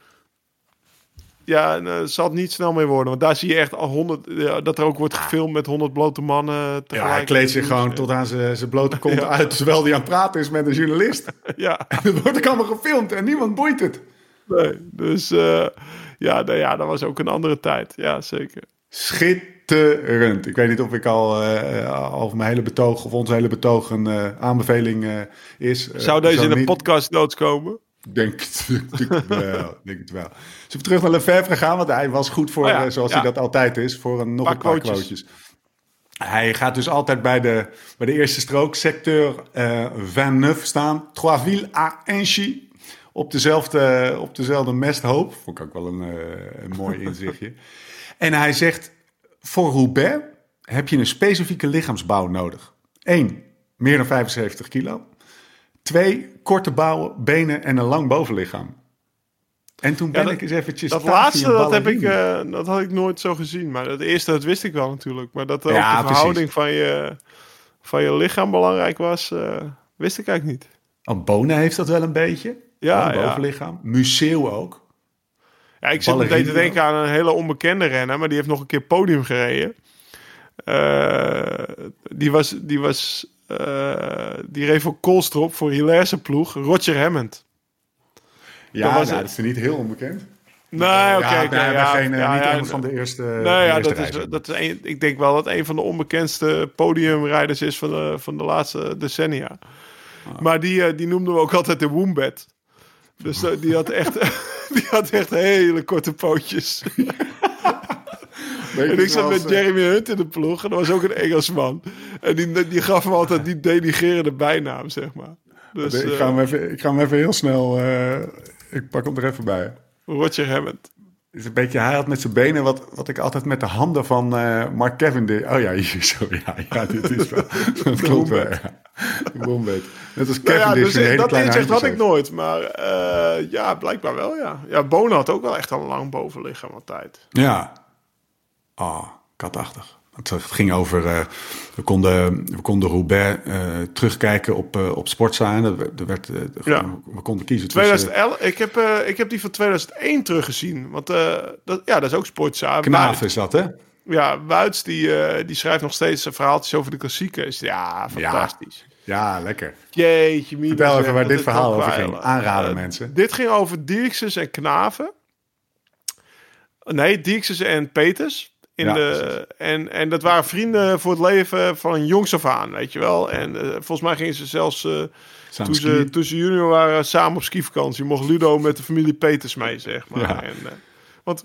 S3: Ja, eh, zal het niet snel meer worden. Want daar zie je echt al honderd. ja, dat er ook wordt gefilmd met honderd blote mannen.
S1: Ja, hij kleedt zich gewoon tot aan zijn blote kont
S3: Ja.
S1: uit. Terwijl hij aan het praten is met een journalist.
S3: Ja,
S1: En dat wordt ook allemaal gefilmd en niemand boeit het.
S3: nee. Dus eh, ja, nou ja, dat was ook een andere tijd. Ja, zeker.
S1: Schitterend. Ik weet niet of ik al, eh, of mijn hele betoog of onze hele betoog een eh, aanbeveling eh, is. Eh,
S3: Zou deze in
S1: niet.
S3: podcast doodskomen?
S1: Denk, denk, het wel, denk het wel. Zullen we terug naar Lefebvre gaan? Want hij was goed voor,
S3: Oh ja,
S1: eh, zoals
S3: ja.
S1: hij dat altijd is, voor een, nog
S3: Paar
S1: een paar
S3: quotejes.
S1: quotejes. Hij gaat dus altijd bij de, bij de eerste strook, secteur eh 29 staan. Troisville à Inchy. op dezelfde, op dezelfde mesthoop. Vond ik ook wel een, eh, een mooi inzichtje. en hij zegt, voor Roubaix heb je een specifieke lichaamsbouw nodig. Eén, meer dan 75 kilo. Twee, korte bouwen, benen en een lang bovenlichaam. En toen ben
S3: dat-
S1: ik eens eventjes...
S3: Dat laatste, dat, heb ik, eh, dat had ik nooit zo gezien. Maar dat eerste, dat wist ik wel natuurlijk. Maar dat ook
S1: Ja,
S3: de
S1: precies.
S3: verhouding van je, van je lichaam belangrijk was, eh, wist ik eigenlijk niet.
S1: Oh, Bona heeft dat wel een beetje.
S3: Ja, ja.
S1: bovenlichaam. Museo ook.
S3: Ja, ik zit meteen te denken aan een hele onbekende renner, maar die heeft nog een keer podium gereden. Eh, die was, die was, eh, die reed voor Koolstrop, voor Hilaire ploeg, Roger Hammond.
S1: Ja,
S3: Dat was
S1: nou,
S3: het.
S1: dat is niet heel onbekend.
S3: Nee, oké.
S1: hebben
S3: ja,
S1: geen, eh,
S3: ja,
S1: niet
S3: ja,
S1: een van de eerste.
S3: Nee,
S1: de
S3: ja,
S1: eerste
S3: dat is, dat is een, ik denk wel dat een van de onbekendste podiumrijders is van de, van de laatste decennia.
S1: Ah.
S3: Maar die, die noemden we ook altijd de Wombat. Dus die, had echt, die had echt hele korte pootjes. En ik zat met
S1: eh,
S3: Jeremy Hunt in de ploeg. En dat was ook een Engelsman. En die, die gaf hem altijd die denigerende bijnaam, zeg maar. Dus
S1: ik,
S3: eh,
S1: ga hem even, ik ga hem even heel snel. eh, ik pak hem er even bij.
S3: Roger Hammond.
S1: Is een beetje, hij had met zijn benen wat, wat ik altijd met de handen van eh, Mark Kevin deed. Oh ja, hier zo. Ja, ja dit is wel. Dat klopt wel. Ja. Net als
S3: Nou
S1: Kevin
S3: ja,
S1: die
S3: dus
S1: zijn hele
S3: dat inzicht had ik nooit. Maar eh, ja, blijkbaar wel, ja. Ja, Bono had ook wel echt een lang bovenlichaam altijd.
S1: Ja. Ah, katachtig. Het ging over, eh, we, konden, we konden Roubaix eh, terugkijken op, eh op Sportza. Er werd,
S3: Ja.
S1: We konden kiezen tussen
S3: 2011, ik, heb, ik heb die van 2001 teruggezien. Want dat, ja, dat is ook sportza.
S1: Knaaf is dat, hè?
S3: Ja, Wuits die, die schrijft nog steeds verhaaltjes over de klassiekers. Ja, fantastisch.
S1: Ja, lekker.
S3: Jeetje, mina,
S1: Vertel even waar dit verhaal over ging. Aanraden, mensen.
S3: Dit ging over Dirkses en Knaven. Nee, Dirkses en Peters. In
S1: Ja,
S3: de, en, en dat waren vrienden voor het leven van jongs af aan, weet je wel. En eh, volgens mij gingen ze zelfs,
S1: Samen
S3: toen, ze, toen ze junior waren, samen op skivakantie. Mocht Ludo met de familie Peters mee, zeg maar.
S1: Ja.
S3: En, eh, want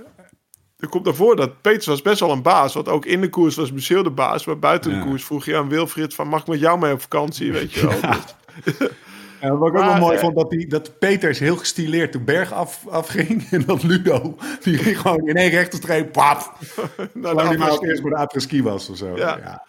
S3: er komt daarvoor dat Peters was best wel een baas. Want ook in de koers was Michel de baas. Maar buiten
S1: Ja.
S3: de koers vroeg je aan Wilfried van... mag ik met jou mee op vakantie, weet je wel.
S1: Ja, wat ik ook wel mooi
S3: eh,
S1: vond, dat, die, dat Peters heel gestileerd de berg af, afging. En dat Ludo, die ging gewoon in één rechte streep, pap.
S3: Nou,
S1: die maar als eerst voor de après-ski was of zo.
S3: Ja.
S1: Ja.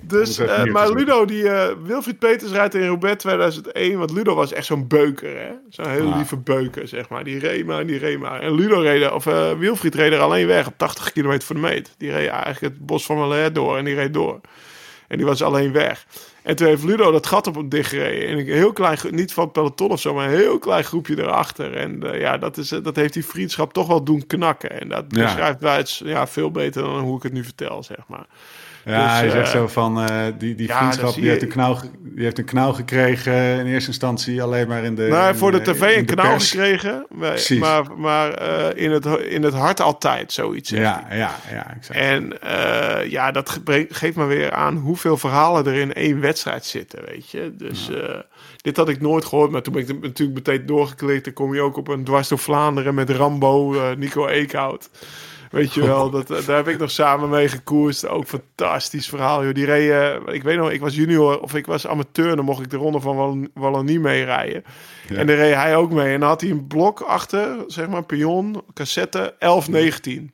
S3: Dus, eh, maar. Ludo, die eh, Wilfried Peters rijdt in Roubaix 2001. Want Ludo was echt zo'n beuker, hè? Zo'n heel lieve beuker, zeg maar. Die reed maar en die reed maar. En Ludo reed, of Wilfried reed er alleen weg op 80 kilometer voor de meet. Die reed eigenlijk het bos van Malaire door en die reed door. En die was alleen weg. En toen heeft Ludo dat gat op hem dichtgereden. En een heel klein, niet van het peloton of zo, maar een heel klein groepje erachter. En eh, ja, dat, is, eh, dat heeft die vriendschap toch wel doen knakken. En dat
S1: Ja.
S3: beschrijft Wuits ja, veel beter dan hoe ik het nu vertel, zeg maar.
S1: Ja,
S3: Dus,
S1: hij zegt
S3: eh,
S1: zo van, eh, die, die
S3: ja,
S1: vriendschap die heeft, een knauw, die heeft een knauw gekregen in eerste instantie alleen maar in de
S3: Nou,
S1: in
S3: voor de tv een
S1: de pers.
S3: gekregen. maar-
S1: Precies.
S3: Maar, maar eh, in, het, in het hart altijd zoiets.
S1: Ja, ja, ja, exact.
S3: En ja, dat ge- geeft me weer aan hoeveel verhalen er in één wedstrijd zitten, weet je. Dus dit had ik nooit gehoord, maar toen ben ik natuurlijk meteen doorgeklikt. Dan kom je ook op een dwars door Vlaanderen met Rambo, Nico Eekhout. Weet je wel, dat, eh, daar heb ik nog samen mee gekoerst. Ook fantastisch verhaal, joh. Die reed, eh, ik weet nog, ik was junior of ik was amateur. Dan mocht ik de ronde van Wall- Wallonie meerijden.
S1: Ja.
S3: En daar reed hij ook mee. En dan had hij een blok achter, zeg maar, pion, cassette, 11, 19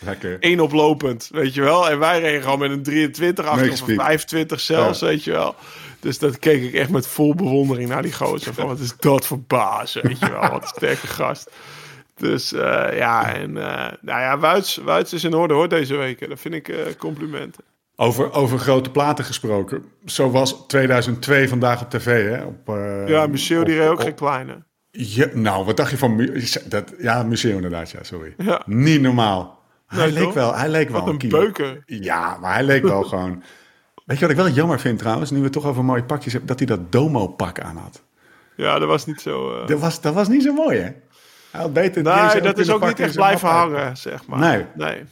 S1: Lekker.
S3: één oplopend, weet je wel. En wij reden gewoon met een 23 achter of een
S1: Meegespiekt.
S3: 25 zelfs,
S1: Ja.
S3: weet je wel. Dus dat keek ik echt met vol bewondering naar die gozer. Van, wat is dat voor baas, weet je wel. Wat een sterke gast. Dus eh, ja, en uh, nou ja, Wuits, Wuits is in orde hoor deze week. Dat vind ik uh, complimenten.
S1: Over, over grote platen gesproken. Zo was 2002 vandaag op tv, hè? Op,
S3: ja, Michel die reed ook
S1: op-
S3: geen kleine.
S1: Nou, wat dacht je van... Dat, ja, Museum inderdaad, ja, sorry.
S3: Ja.
S1: Niet normaal. Hij
S3: Nee,
S1: leek
S3: toch?
S1: wel, hij leek wel
S3: Wat een
S1: kilo.
S3: beuker.
S1: Ja, maar hij leek wel gewoon... Weet je wat ik wel jammer vind trouwens, nu we toch over mooie pakjes hebben, dat hij dat domo-pak aan had.
S3: Ja, dat was niet zo... eh,
S1: Dat was, dat was niet zo mooi, hè? Had beter
S3: Nee, dat is ook niet echt blijven hangen, zeg maar.
S1: Nee.
S3: nee.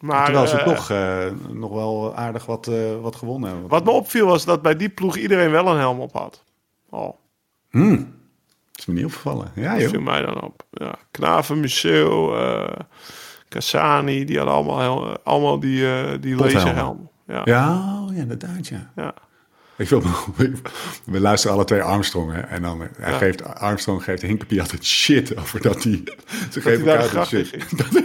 S3: Maar,
S1: Terwijl ze
S3: eh,
S1: toch eh, nog wel aardig wat, eh, wat gewonnen hebben.
S3: Wat me opviel was dat bij die ploeg iedereen wel een helm op had. Oh,
S1: Hmm. Dat is me niet opgevallen. Ja,
S3: dat
S1: joh.
S3: viel mij dan op. Ja, Knaven, Michel, Cassani, die hadden allemaal, heel- allemaal die, die laserhelm. Ja, ja.
S1: Ja, oh, ja, inderdaad, ja. Ik wil, we luisteren alle twee Armstrong. Hè? En dan hij geeft, Armstrong geeft Hinkepie altijd shit over dat hij... Ze geven
S3: hij daar
S1: elkaar
S3: de
S1: shit. Dat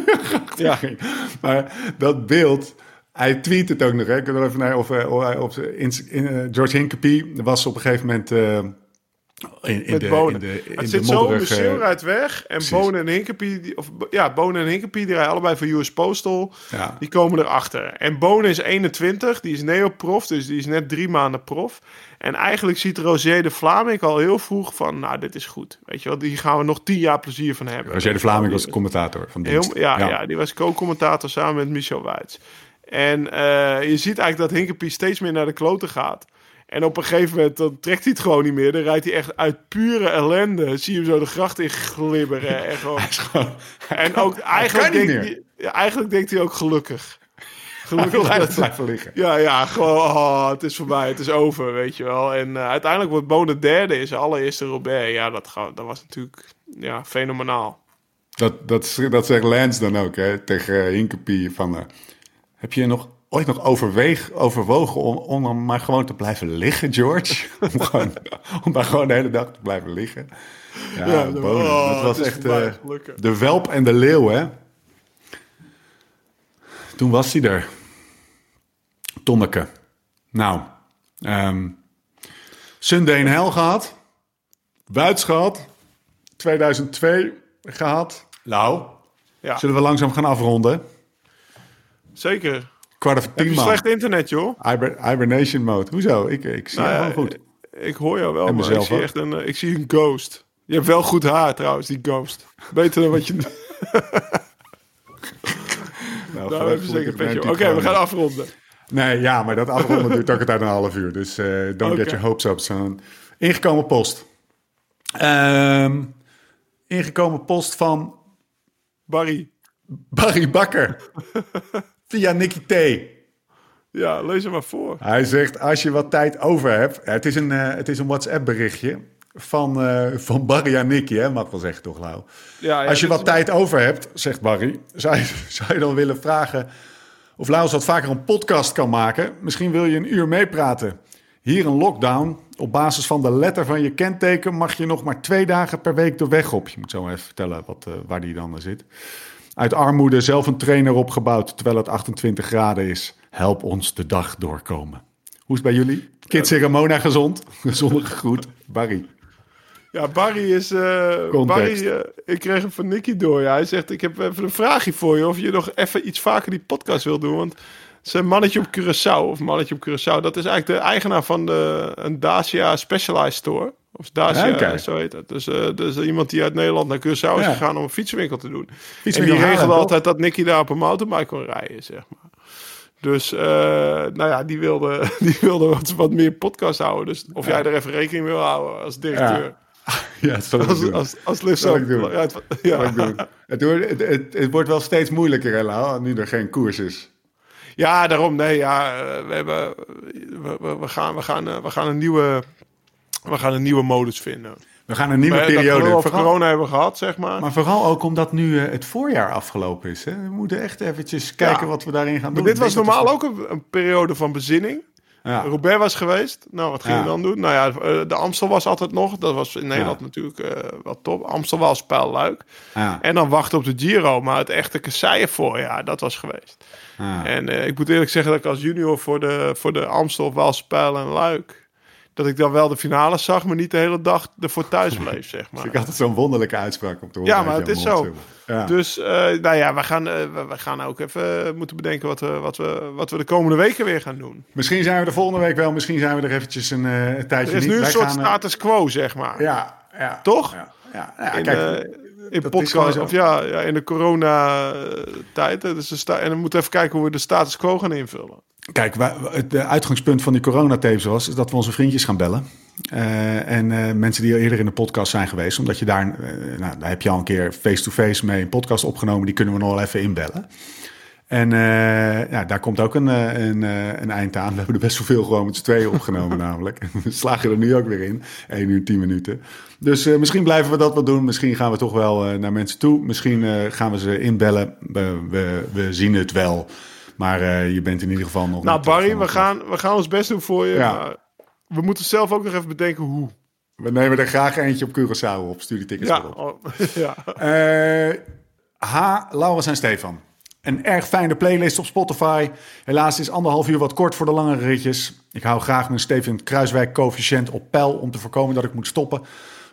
S3: Ja.
S1: ging. Maar dat beeld... Hij tweet het ook nog, hè? Ik wil er even naar, of, eh, of in, in, eh, George Hinkepie was op een gegeven moment eh, in, in
S3: met
S1: de,
S3: Bonen.
S1: in de, in
S3: het
S1: de
S3: zit zo,
S1: modderige-
S3: Michiel rijdt weg. En
S1: Precies.
S3: Bonen en Hinkepie, of ja, Bonen en Hinkepie, die rijden allebei voor US Postal.
S1: Ja.
S3: Die komen erachter. En Bonen is 21, die is neoprof, dus die is net drie maanden prof. En eigenlijk ziet Roger de Vlaming al heel vroeg van, nou, dit is goed. Weet je wel, die gaan we nog tien jaar plezier van hebben.
S1: Roger de Vlaming was de commentator van.
S3: Heel, ja, ja. die was co-commentator samen met Michel Wuits. En eh, je ziet eigenlijk dat Hinkepie steeds meer naar de kloten gaat. En op een gegeven moment dan trekt hij het gewoon niet meer. Dan rijdt hij echt uit pure ellende. Zie je hem zo de gracht in glibberen. En, gewoon,
S1: Gewoon-
S3: en ook eigenlijk denkt, hij, ja, eigenlijk denkt hij ook gelukkig.
S1: Hij
S3: Gelukkig dat,
S1: blijven liggen.
S3: ja, ja, gewoon, oh, het is voorbij, het is over, weet je wel. En eh, uiteindelijk wordt Bonen derde in zijn allereerste Roubaix. Ja, dat, dat was natuurlijk ja, fenomenaal.
S1: Dat, dat, dat zegt Lance dan ook hè, tegen Hinkepie. Van, eh, heb je nog ooit nog overweeg, overwogen om, om dan maar gewoon te blijven liggen, George? om, gewoon, om daar gewoon de hele dag te blijven liggen. Ja,
S3: Ja, oh,
S1: dat was echt eh, de welp en de leeuw, hè? Toen was hij er. Tonneke. Nou, ehm Sunday in Hell gehad. Wuits gehad. 2002 gehad. Nou,
S3: Ja,
S1: zullen we langzaam gaan afronden?
S3: zeker.
S1: Kwart over tien man.
S3: slecht internet, joh?
S1: Hiber- hibernation mode. Hoezo? Ik, ik zie
S3: Nou ja,
S1: gewoon goed.
S3: Ik hoor jou wel,
S1: En
S3: maar ik zie
S1: ook.
S3: echt een, eh, ik zie een ghost. Je hebt wel goed haar trouwens, die ghost. Beter dan wat je...
S1: Nou,
S3: Nou, even zeker petje. Oké, we gaan afronden.
S1: Nee, ja, maar dat afronden duurt ook altijd een half uur. Dus eh don't get your hopes up. Zo'n ingekomen post. Ehm, ingekomen post van
S3: Barry.
S1: Barry Bakker. Via Nicky T.
S3: Ja, lees hem maar voor.
S1: Hij zegt, als je wat tijd over hebt... Het is een, eh, het is een WhatsApp berichtje van, eh, van Barry aan Nicky, hè? Mag wel zeggen, toch, Lau?
S3: Ja, ja,
S1: Als je wat
S3: is-
S1: tijd over hebt, zegt Barry, zou je, zou je dan willen vragen of Laus wat vaker een podcast kan maken? Misschien wil je een uur meepraten. Hier een lockdown. Op basis van de letter van je kenteken mag je nog maar twee dagen per week de weg op. Je moet zo even vertellen wat, eh, waar die dan zit. Uit armoede zelf een trainer opgebouwd terwijl het 28 graden is. Help ons de dag doorkomen. Hoe is het bij jullie? Kids in Ramona gezond? Zonnige groet. Barry.
S3: Ja, Barry is... eh. Barry, eh, ik kreeg hem van Nicky door. Ja. Hij zegt, ik heb even een vraagje voor je. Of je nog even iets vaker die podcast wil doen. Want het is een mannetje op Curaçao. Of mannetje op Curaçao. Dat is eigenlijk de eigenaar van de, een Dacia Specialized Store. Of Dacia, zo heet het. Dus, eh, dus iemand die uit Nederland naar Curaçao is
S1: Ja.
S3: gegaan om een fietsenwinkel te doen. En die regelde altijd dat Nicky daar op een mountainbike kon rijden, zeg maar. Dus, eh, nou ja, die wilde, die wilde wat, wat meer podcast houden. Dus of jij er even rekening wil houden als directeur.
S1: Ja, dat zal ik
S3: Als,
S1: doen.
S3: als, als Liv
S1: Zal ik doen.
S3: Ja, het- ja.
S1: ik doen. Het, wordt, het, het, wordt wel steeds moeilijker, hè, Lau, nu er geen koers is.
S3: Ja, daarom. Nee, ja, eh, we, hebben, we, we, gaan, we, gaan, eh, we, gaan een nieuwe, we gaan een nieuwe modus vinden.
S1: We gaan een nieuwe
S3: Maar, eh, Dat
S1: periode.
S3: we al
S1: Vooral,
S3: corona hebben gehad, zeg maar.
S1: maar vooral ook omdat nu het voorjaar afgelopen is. Hè. We moeten echt eventjes kijken
S3: Ja.
S1: wat we daarin gaan
S3: maar
S1: doen.
S3: dit was
S1: dat
S3: normaal ook een, een periode van bezinning.
S1: Ja.
S3: Roubaix was geweest. Nou, wat ging
S1: Ja.
S3: je dan doen? Nou ja, eh, de Amstel was altijd nog. Dat was in Nederland
S1: Ja.
S3: natuurlijk eh wel top. Amstel was Luik.
S1: Ja.
S3: En dan wachten op de Giro. Maar het echte kasseien voorjaar, dat was geweest.
S1: Ja.
S3: En eh, ik moet eerlijk zeggen dat ik als junior voor de, voor de Amstel, Walspijl en Luik... dat ik dan wel de finale zag, maar niet de hele dag ervoor thuis bleef, zeg maar.
S1: Ik had het zo'n wonderlijke uitspraak op te horen.
S3: Ja, maar het is zo.
S1: Ja.
S3: Dus, eh, nou ja, we gaan, eh, we, we gaan ook even moeten bedenken wat we, wat, we, wat we de komende weken weer gaan doen.
S1: Misschien zijn we er volgende week wel. Misschien zijn we er eventjes een, eh, tijdje
S3: Er is
S1: niet.
S3: nu een
S1: Wij
S3: soort
S1: gaan, eh,
S3: status quo, zeg maar.
S1: Ja, ja.
S3: Toch?
S1: Ja, ja. ja,
S3: in,
S1: kijk,
S3: eh, in
S1: dat is
S3: podcast, of ja, ja, in de corona-tijd. Dus de en dan moeten we even kijken hoe we de status quo gaan invullen.
S1: Kijk, het eh, uitgangspunt van die coronatapes was dat we onze vriendjes gaan bellen. Eh, en eh, mensen die al eerder in de podcast zijn geweest, omdat je daar, nou, daar heb je al een keer face-to-face mee een podcast opgenomen, die kunnen we nog wel even inbellen. En ja, daar komt ook een, een, een eind aan. We hebben er best wel veel gewoon met z'n tweeën opgenomen namelijk. We slagen er nu ook weer in. 1 uur 10 minuten. Dus misschien blijven we dat wel doen. Misschien gaan we toch wel naar mensen toe. Misschien gaan we ze inbellen. We, we zien het wel. Maar eh, je bent in ieder geval nog...
S3: Nou, Barry, we gaan, we gaan ons best doen voor je.
S1: Ja.
S3: Maar we moeten zelf ook nog even bedenken hoe.
S1: We nemen er graag eentje op Curaçao op. Stuur die tickets
S3: Ja,
S1: op.
S3: oh, ja.
S1: Eh, H. Laurens en Stefan. Een erg fijne playlist op Spotify. Helaas is anderhalf uur wat kort voor de langere ritjes. Ik hou graag mijn Steven Kruiswijk coëfficiënt op peil om te voorkomen dat ik moet stoppen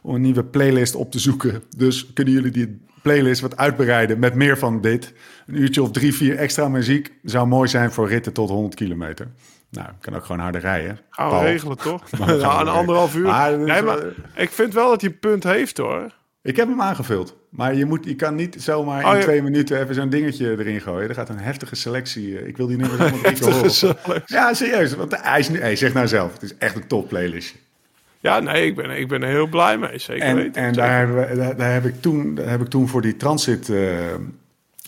S1: om een nieuwe playlist op te zoeken. Dus kunnen jullie die playlist wat uitbreiden met meer van dit? Een uurtje of drie, vier extra muziek zou mooi zijn voor ritten tot 100 kilometer. Nou, ik kan ook gewoon harder rijden.
S3: Gaan we
S1: Paul.
S3: regelen, toch? Ja, een anderhalf uur.
S1: Maar
S3: nee, maar ik vind wel dat hij een punt heeft, hoor.
S1: Ik heb hem aangevuld. Maar je, moet, je kan niet zomaar
S3: Oh,
S1: in
S3: ja.
S1: twee minuten even zo'n dingetje erin gooien. Er gaat een heftige selectie. eh, Ik wil die nummers allemaal drie keer horen. Ja, serieus. Want hij, is nu, hij zegt nou zelf, het is echt een top playlist.
S3: Ja, nee, ik ben, ik ben er heel blij mee. Zeker
S1: En,
S3: weten.
S1: en
S3: Zeker.
S1: daar, hebben we, daar, daar heb ik toen, daar heb ik toen voor die transit eh,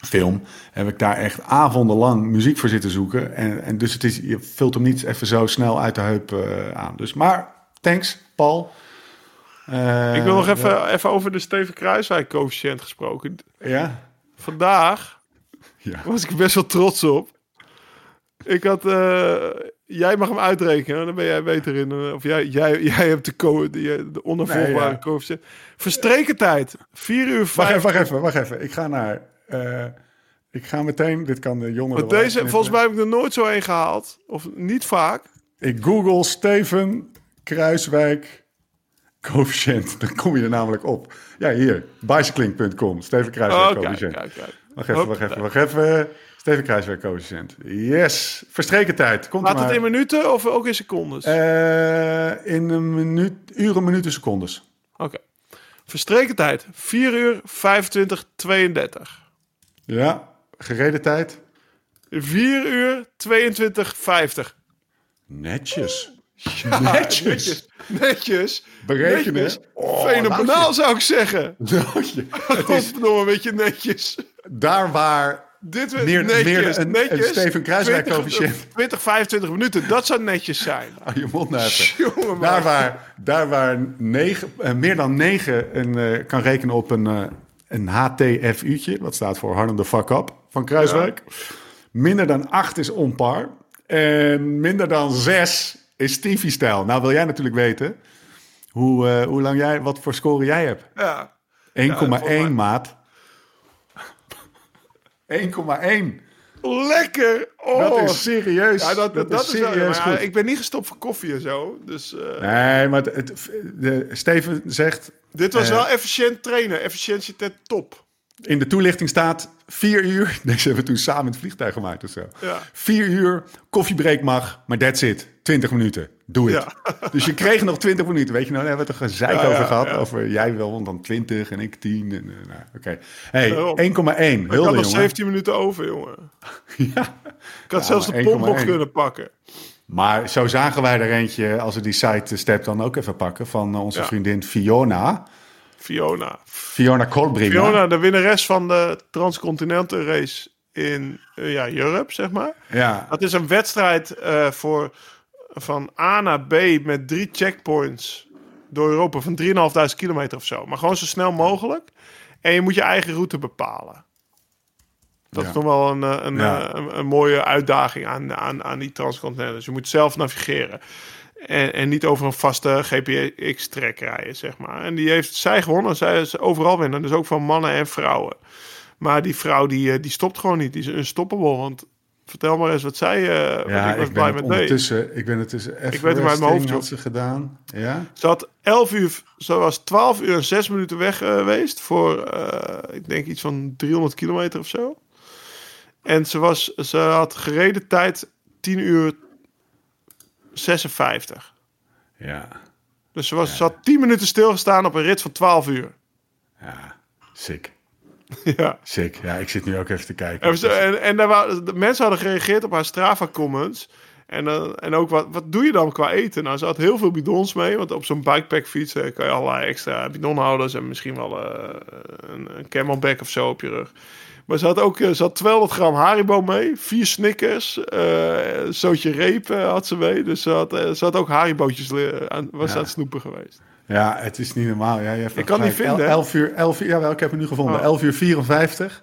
S1: film, heb ik daar echt avondenlang muziek voor zitten zoeken. En, en dus het is, je vult hem niet even zo snel uit de heup eh, aan. Dus, maar thanks, Paul. Eh,
S3: ik wil nog even, even over de Steven Kruiswijk coëfficiënt gesproken.
S1: Ja?
S3: Vandaag
S1: Ja.
S3: was ik best wel trots op. Ik had... eh, jij mag hem uitrekenen, dan ben jij beter in. eh, Of jij, jij, jij hebt de, co de, de onafvolgbare
S1: Nee, ja.
S3: coëfficiënt. Verstreken tijd. 4 uur
S1: Wacht
S3: 5.
S1: even, wacht even, wacht even. Ik ga naar. eh, ik ga meteen. Dit kan de jongeren. Wel
S3: deze, volgens mij heb ik er nooit zo een gehaald. Of niet vaak.
S1: Ik google Steven Kruiswijk coëfficiënt. Dan kom je er namelijk op. Ja, hier. Bicycling.com. Steven Kruiswijk
S3: Oh,
S1: coëfficiënt. Wacht even, wacht even, wacht even. Steven Kruiswijk coëfficiënt. Yes. Verstreken tijd. Komt
S3: Laat het in minuten of ook in secondes?
S1: Eh, in een minuut, uren, minuten, secondes.
S3: Oké. Verstreken tijd. 4 uur 25, 32.
S1: Ja. Gereden tijd.
S3: 4 uur 22, 50.
S1: Netjes.
S3: Ja,
S1: Netjes.
S3: Netjes. Netjes.
S1: Berekenen.
S3: Netjes.
S1: Oh,
S3: Fenomenaal zou ik zeggen.
S1: Nou, je-
S3: Godverdomme, een beetje netjes.
S1: Daar waar
S3: Dit werd
S1: Meer-
S3: netjes.
S1: meer een-
S3: netjes.
S1: een Steven Kruiswijk
S3: 20,
S1: coëfficiënt.
S3: 20, 25 minuten. Dat zou netjes zijn.
S1: Je mond nou Daar waar, daar waar negen, eh, meer dan 9 een, eh, kan rekenen op een, eh, een HTFU'tje, wat staat voor Harden the Fuck Up van Kruiswijk. Minder dan 8 is on par. En minder dan 6 is Stevie-stijl. Nou wil jij natuurlijk weten hoe, hoe lang jij, wat voor score jij hebt. 1,1
S3: Ja. volgens mij-
S1: maat. 1,1.
S3: Lekker. Oh.
S1: Dat is serieus.
S3: Ja, dat, dat,
S1: is serieus
S3: maar ja,
S1: goed.
S3: ik ben niet gestopt voor koffie en zo. Dus eh,
S1: Nee, maar het, het- de, Steven zegt
S3: dit was
S1: eh,
S3: wel efficiënt trainen. Efficiëntie ten top.
S1: in de toelichting staat vier uur. Deze hebben we toen samen het vliegtuig gemaakt of zo.
S3: Ja.
S1: Vier uur, koffiebreak mag, maar that's it. 20 minuten. Doe het. Dus je kreeg nog 20 minuten. Weet je nou, daar hebben we het er gezeik
S3: Ja,
S1: over gehad. Over jij wel, want dan 20 en ik 10. En, eh, nou, Oké. Hey, 1,1.
S3: Daarom.
S1: Heel
S3: Ik had nog 17 minuten over, jongen.
S1: Ja.
S3: Ik had zelfs de pomp nog
S1: 1,1.
S3: kunnen pakken.
S1: Maar zo zagen wij er eentje, als we die site step dan ook even pakken, van eh, onze vriendin Fiona.
S3: Fiona.
S1: Fiona Kolbringer.
S3: Fiona, de winnares van de Transcontinental Race in eh, ja, Europe, zeg maar.
S1: Ja,
S3: Dat is een wedstrijd eh, voor van A naar B met drie checkpoints door Europa van 3.500 kilometer of zo. Maar gewoon zo snel mogelijk. En je moet je eigen route bepalen. Dat
S1: Ja.
S3: is toch wel een, eh, een,
S1: Ja.
S3: eh, een, een mooie uitdaging aan, aan, aan die transcontinental. Dus je moet zelf navigeren. En, en niet over een vaste GPX-track rijden, zeg maar. En die heeft zij gewonnen. Zij is overal winnen. Dus ook van mannen en vrouwen. Maar die vrouw die, eh, die stopt gewoon niet. Die is unstoppable. Want vertel maar eens wat zij... wat
S1: ja
S3: ik was
S1: ik,
S3: blij met deed.
S1: ondertussen, ik ben het tussen
S3: weet hem uit mijn hoofd,
S1: had
S3: joh.
S1: ze gedaan. Ja?
S3: Ze had 11 uur, ze was 12 uur en 6 minuten weg eh, geweest voor, eh, ik denk iets van 300 kilometer of zo. En ze, was, ze had gereden tijd 10 uur 56.
S1: Ja,
S3: Dus ze, was, ze had 10 minuten stilgestaan op een rit van 12 uur.
S1: ja, sick.
S3: ja.
S1: Sick. Ja, ik zit nu ook even te kijken.
S3: En, ze- en, en daar waren, de mensen hadden gereageerd op haar Strava comments. En, eh, en ook, wat, wat doe je dan qua eten? Nou, ze had heel veel bidons mee. Want op zo'n bikepack fiets eh, kan je allerlei extra bidonhouders... en misschien wel eh, een, een camelback of zo op je rug. Maar ze had ook ze had 200 gram Haribo mee. Vier Snickers. een zootje reep had ze mee. Dus ze had, ze had ook Haribootjes aan, was aan het snoepen geweest.
S1: Ja, het is niet normaal. Ja, je
S3: Ik kan
S1: gelijk.
S3: vinden, hè?
S1: 11 uur, 11 uur, jawel, ik heb hem nu gevonden.
S3: Oh.
S1: 11 uur 54.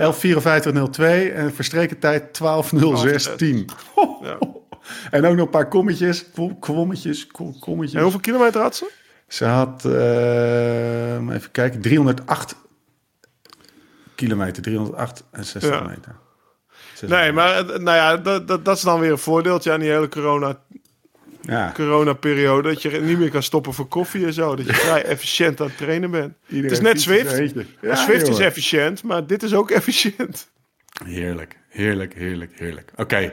S1: 11.54.02 en verstreken tijd 12.06.10.
S3: Ja.
S1: En ook nog een paar kommetjes. Kom- Kommetjes, kom- kommetjes.
S3: En hoeveel kilometer had ze?
S1: Ze had, eh, even kijken, 308 kilometer. 368
S3: Ja.
S1: meter.
S3: Nee, maar nou ja, dat, dat, dat is dan weer een voordeeltje aan die hele corona,
S1: Ja,
S3: corona-periode. Dat je niet meer kan stoppen voor koffie en zo. Dat je vrij efficiënt aan het trainen bent.
S1: iedereen
S3: het is net Zwift.
S1: Ja,
S3: Swift is efficiënt, maar dit is ook efficiënt.
S1: Heerlijk, heerlijk, heerlijk, heerlijk. Oké,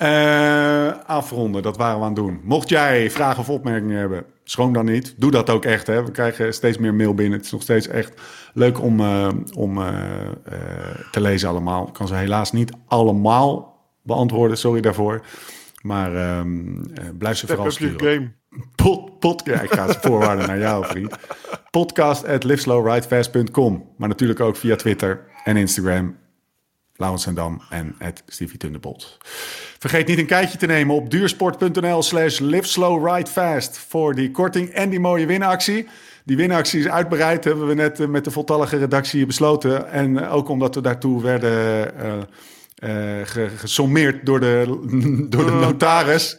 S1: eh, afronden, dat waren we aan het doen. Mocht jij vragen of opmerkingen hebben, schroom dan niet. Doe dat ook echt, hè. We krijgen steeds meer mail binnen. Het is nog steeds echt leuk om, eh, om eh, te lezen allemaal. Ik kan ze helaas niet allemaal beantwoorden, sorry daarvoor. Maar ehm, eh, blijf ze
S3: Step
S1: vooral sturen.
S3: game.
S1: Pod, pod, ja, ik ga het voorwaarden naar jou, vriend. Podcast at liveslowridefast.com. Maar natuurlijk ook via Twitter en Instagram. Laurens en Dam en at Stevie Thunderbolt. Vergeet niet een kijkje te nemen op duursport.nl slash liveslowridefast voor die korting en die mooie winactie. Die winactie is uitbereid, hebben we net eh, met de voltallige redactie besloten. En eh, ook omdat we daartoe werden gesommeerd door de, door de notaris.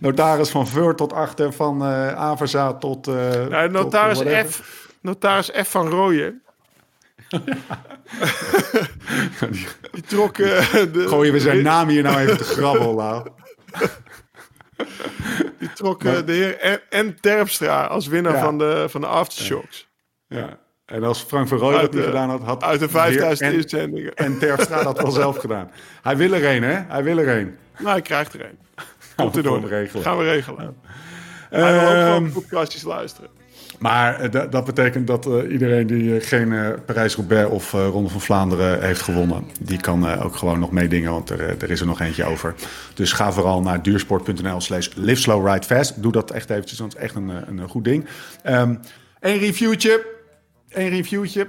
S1: Notaris van Veur tot achter, van eh Averza tot... eh, tot
S3: notaris. F, notaris F van Rooyen. Die trok eh, de,
S1: Gooien we zijn naam hier nou even te grabbel, Lau.
S3: die trok, eh, de heer N. Terpstra als winnaar
S1: Ja.
S3: van, de, van de Aftershocks.
S1: Ja. En als Frank van Rooij dat niet gedaan had, had
S3: Uit de 5000
S1: weer- en,
S3: inzendingen.
S1: en Terpstra dat wel zelf gedaan. Hij wil er een, hè? Hij wil er een.
S3: Nou, hij krijgt er een.
S1: Komt
S3: er door.
S1: regelen.
S3: Gaan we regelen. Hij wil ook
S1: Ehm,
S3: gewoon podcastjes luisteren.
S1: Maar eh, dat- betekent dat eh, iedereen die eh, geen Parijs-Roubaix of Ronde van Vlaanderen heeft gewonnen, die kan ook gewoon nog meedingen, want er, er is er nog eentje over. Dus ga vooral naar duursport.nl slash live slow ride fast. Doe dat echt eventjes, want het is echt een, een, goed ding. Ehm Eén reviewtje. Eén reviewtje.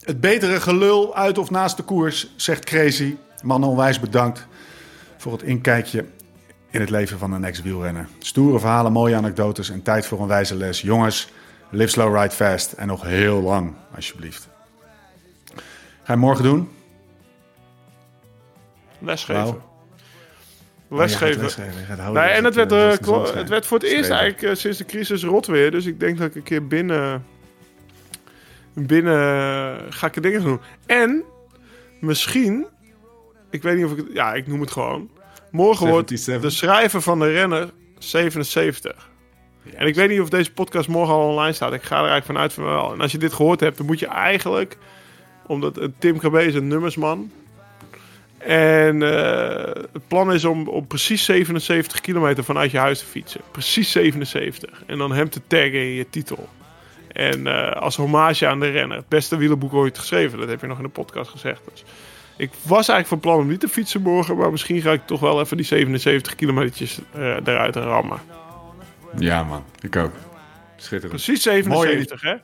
S1: Het betere gelul uit of naast de koers, zegt Crazy. Man, onwijs bedankt voor het inkijkje in het leven van een ex-wielrenner. Stoere verhalen, mooie anekdotes en tijd voor een wijze les. Jongens, live slow, ride fast en nog heel lang, alsjeblieft. Ga je morgen doen?
S3: Lesgeven. Lesgeven.
S1: Oh, lesgeven, houden
S3: Nee, en het werd,
S1: eh,
S3: eh, het werd voor het eerst eigenlijk eh, sinds de crisis rot weer. Dus ik denk dat ik een keer binnen... Binnen eh, ga ik er dingen doen. En misschien... Ik weet niet of ik... het- Ja, ik noem het gewoon. Morgen wordt
S1: 77.
S3: de schrijver van de renner 77. En ik weet niet of deze podcast morgen al online staat. Ik ga er eigenlijk vanuit van wel. En als je dit gehoord hebt, dan moet je eigenlijk... Omdat Tim KB is een nummersman. En eh, het plan is om, om precies 77 kilometer vanuit je huis te fietsen. Precies 77. En dan hem te taggen in je titel. En eh, als hommage aan de renner. Het beste wielerboek ooit geschreven. Dat heb je nog in de podcast gezegd. Dus ik was eigenlijk van plan om niet te fietsen morgen. Maar misschien ga ik toch wel even die 77 kilometertjes eh, eruit rammen.
S1: Ja man, ik ook. Schitterend.
S3: Precies 77, hè?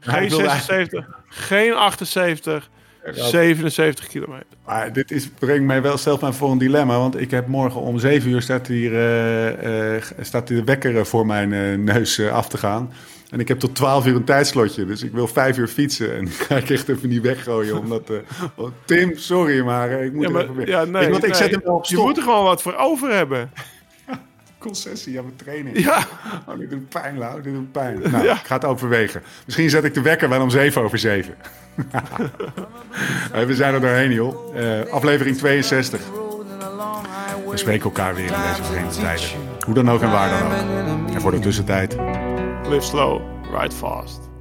S3: Geen
S1: ik wilde
S3: 76, geen 78, 77 kilometer.
S1: Maar dit is, brengt mij wel zelf maar voor een dilemma. Want ik heb morgen om 7 uur staat hier, eh, staat de wekker voor mijn neus af te gaan. En ik heb tot 12 uur een tijdslotje. Dus ik wil 5 uur fietsen. En ga ik echt even niet weggooien. Omdat, eh, oh, Tim, sorry, maar eh, ik moet
S3: Ja, maar,
S1: even
S3: ja,
S1: wat, ik zet hem wel op
S3: Je moet er gewoon wat voor over hebben.
S1: Concessie aan mijn training.
S3: Ja,
S1: Oh, dit doet pijn, Lau. Dit doet pijn. Nou,
S3: Ja.
S1: ik ga het overwegen. Misschien zet ik de wekker wel om 7 over 7. we zijn er doorheen, joh. Eh, aflevering 62. We spreken elkaar weer in deze vreemde tijden. Hoe dan ook en waar dan ook. En voor de tussentijd.
S3: Live slow, ride fast.